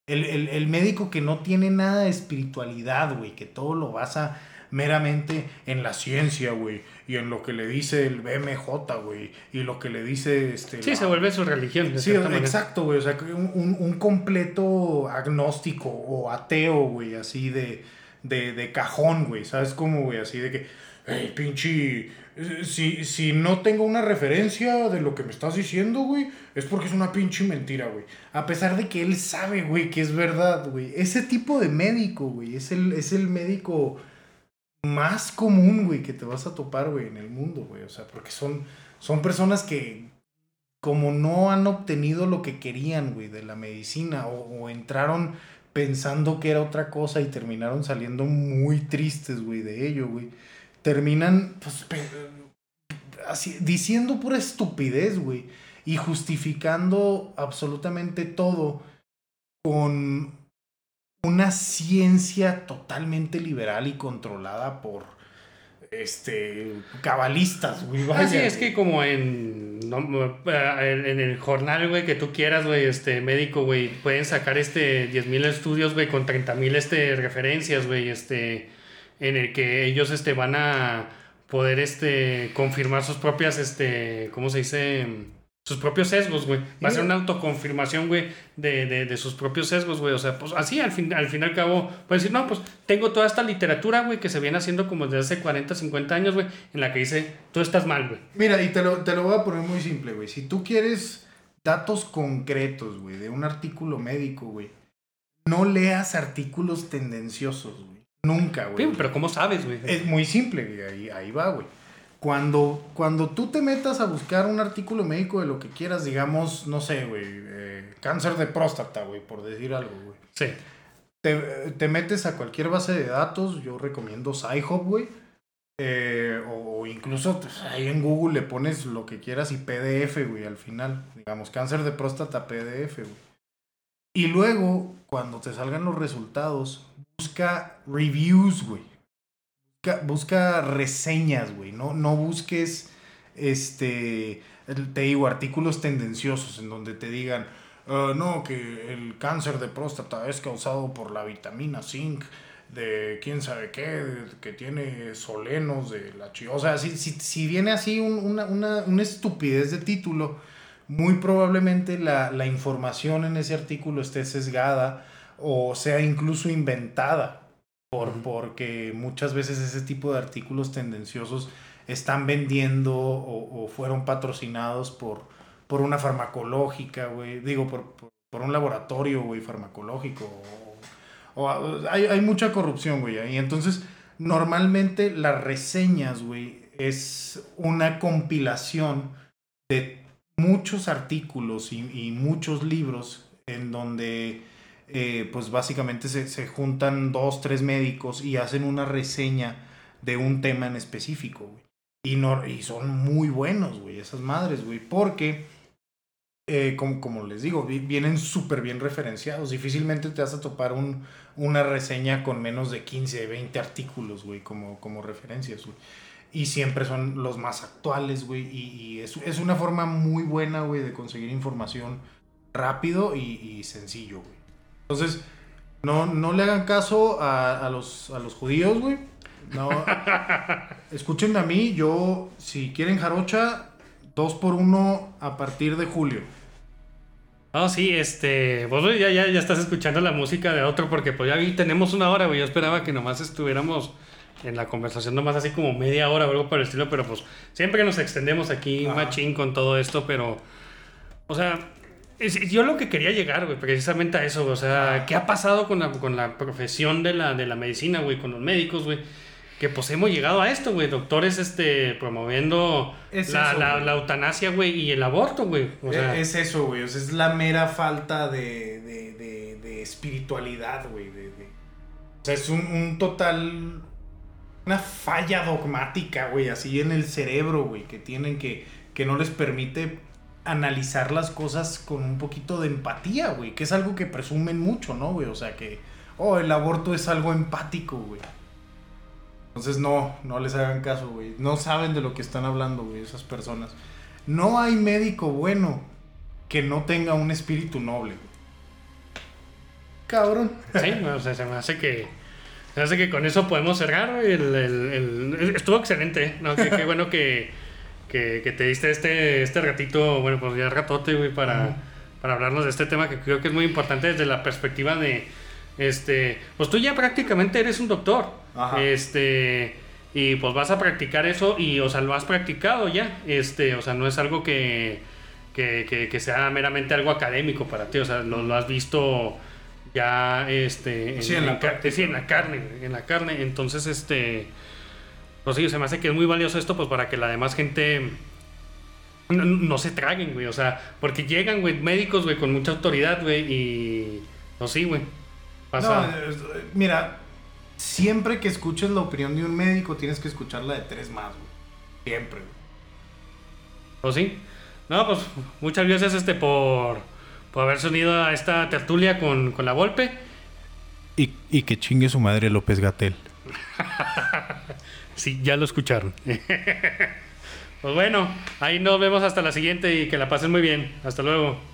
El, el- el médico que no tiene nada de espiritualidad, güey, que todo lo basa meramente en la ciencia, güey, y en lo que le dice el BMJ, güey, y lo que le dice este... Sí, la- se vuelve su religión. de Sí, exacto, güey. O sea, un completo agnóstico o ateo, güey, así de, de, de cajón, güey. ¿Sabes cómo, güey? Así de que, hey, pinche. Si, si no tengo una referencia de lo que me estás diciendo, güey, es porque es una pinche mentira, güey. A pesar de que él sabe, güey, que es verdad, güey. Ese tipo de médico, güey, es el, es el médico más común, güey, que te vas a topar, güey, en el mundo, güey. O sea, porque son, son personas que, como no han obtenido lo que querían, güey, de la medicina, o, o entraron pensando que era otra cosa y terminaron saliendo muy tristes, güey, de ello, güey. Terminan, pues, así, diciendo pura estupidez, güey, y justificando absolutamente todo con una ciencia totalmente liberal y controlada por este cabalistas, güey. Ah, sí, vaya, es que como en, no, eh, en el jornal, güey, que tú quieras, güey, este, médico, güey, pueden sacar este 10.000 estudios, güey, con 30.000 este, referencias, güey, este, en el que ellos, este, van a poder, este, confirmar sus propias, este, ¿cómo se dice? Sus propios sesgos, güey. Va a ser una autoconfirmación, güey, de, de, de sus propios sesgos, güey. O sea, pues así, al fin, al fin y al cabo, puedes decir, no, pues tengo toda esta literatura, güey, que se viene haciendo como desde hace 40, 50 años, güey, en la que dice, tú estás mal, güey. Mira, y te lo, te lo voy a poner muy simple, güey. Si tú quieres datos concretos, güey, de un artículo médico, güey, no leas artículos tendenciosos, güey. Nunca, güey. Sí, pero ¿cómo sabes, güey? Es muy simple, güey. Ahí, ahí va, güey. Cuando, cuando tú te metas a buscar un artículo médico de lo que quieras, digamos, no sé, güey, eh, cáncer de próstata, güey, por decir algo, güey. Sí. Te, te metes a cualquier base de datos, yo recomiendo Sci-Hub, güey. Eh, o, o incluso pues, ahí en Google le pones lo que quieras y PDF, güey, al final. Digamos, cáncer de próstata PDF, güey. Y luego, cuando te salgan los resultados, busca reviews, güey. Busca, reseñas, güey. No, no busques, este, te digo, artículos tendenciosos en donde te digan, "Ah, no, que el cáncer de próstata es causado por la vitamina zinc de quién sabe qué, que tiene solenos de la chi... O sea, si, si, si viene así un- una, una, una estupidez de título, muy probablemente la, la información en ese artículo esté sesgada o sea incluso inventada. Por, porque muchas veces ese tipo de artículos tendenciosos están vendiendo o, o fueron patrocinados por, por una farmacológica, güey. Digo, por, por, por un laboratorio, güey, farmacológico. O, o- hay, hay mucha corrupción, güey. ahí. entonces, normalmente las reseñas, güey, es una compilación de muchos artículos y, y muchos libros en donde eh, pues básicamente se, se juntan dos, tres médicos y hacen una reseña de un tema en específico. Y, no, y son muy buenos, güey, esas madres, güey, porque, eh, como, como les digo, vi- vienen súper bien referenciados. Difícilmente te vas a topar un, una reseña con menos de 15, 20 artículos, güey, como, como referencias. Y siempre son los más actuales, güey. Y, es, es una forma muy buena, güey, de conseguir información rápido y, y sencillo. Entonces, no, no le hagan caso a, a los, a los judíos, güey. No. Escúchenme a mí, yo, si quieren jarocha, Dos por uno a partir de julio. Ah, sí, este. Vos ya, ya, ya estás escuchando la música de otro, porque pues ya vi, tenemos una hora, güey. Yo esperaba que nomás estuviéramos en la conversación, nomás así como media hora o algo por el estilo, pero pues siempre nos extendemos aquí, Ajá. machín, con todo esto, pero. O sea, yo lo que quería llegar, güey, precisamente a eso. O sea, ¿qué ha pasado con la, con la profesión de la, de la medicina, güey, con los médicos, güey? Que pues hemos llegado a esto, güey. Doctores este, promoviendo Es la, eso, la, la eutanasia, güey, y el aborto, güey. O sea, E- es eso, güey. O sea, es la mera falta de, de, de- de espiritualidad, güey. O sea, es un, un total. Una falla dogmática, güey, así en el cerebro, güey, que tienen que. que no les permite analizar las cosas con un poquito de empatía, güey. Que es algo que presumen mucho, ¿no, güey? O sea, que. Oh, el aborto es algo empático, güey. Entonces, no, no les hagan caso, güey. No saben de lo que están hablando, güey, esas personas. No hay médico bueno que no tenga un espíritu noble. güey. Cabrón. Sí, o sea, se me hace que. Se me hace que con eso podemos cerrar, güey. Estuvo excelente. ¿no? Qué bueno que, que, que te diste este, este ratito, bueno, pues ya ratote, güey, para, para hablarnos de este tema que creo que es muy importante desde la perspectiva de. Este. Pues tú ya prácticamente eres un doctor. Ajá. Este. Y pues vas a practicar eso y, o sea, lo has practicado ya. Este, o sea, no es algo que, que, que, que sea meramente algo académico para ti. O sea, lo, lo has visto ya este Sí, en la ca- práctica. sí, en la carne en la carne entonces este pues sí se me hace que es muy valioso esto pues para que la demás gente no, no se traguen güey o sea porque llegan güey médicos güey con mucha autoridad güey y pues sí güey pasa No, mira, siempre que escuches la opinión de un médico, tienes que escuchar la de tres más, güey. Siempre, güey. pues sí no pues muchas gracias este por por haberse unido a esta tertulia con, con la golpe Y, y que chingue su madre López Gatel. Sí, ya lo escucharon. pues bueno, ahí nos vemos hasta la siguiente y que la pasen muy bien. Hasta luego.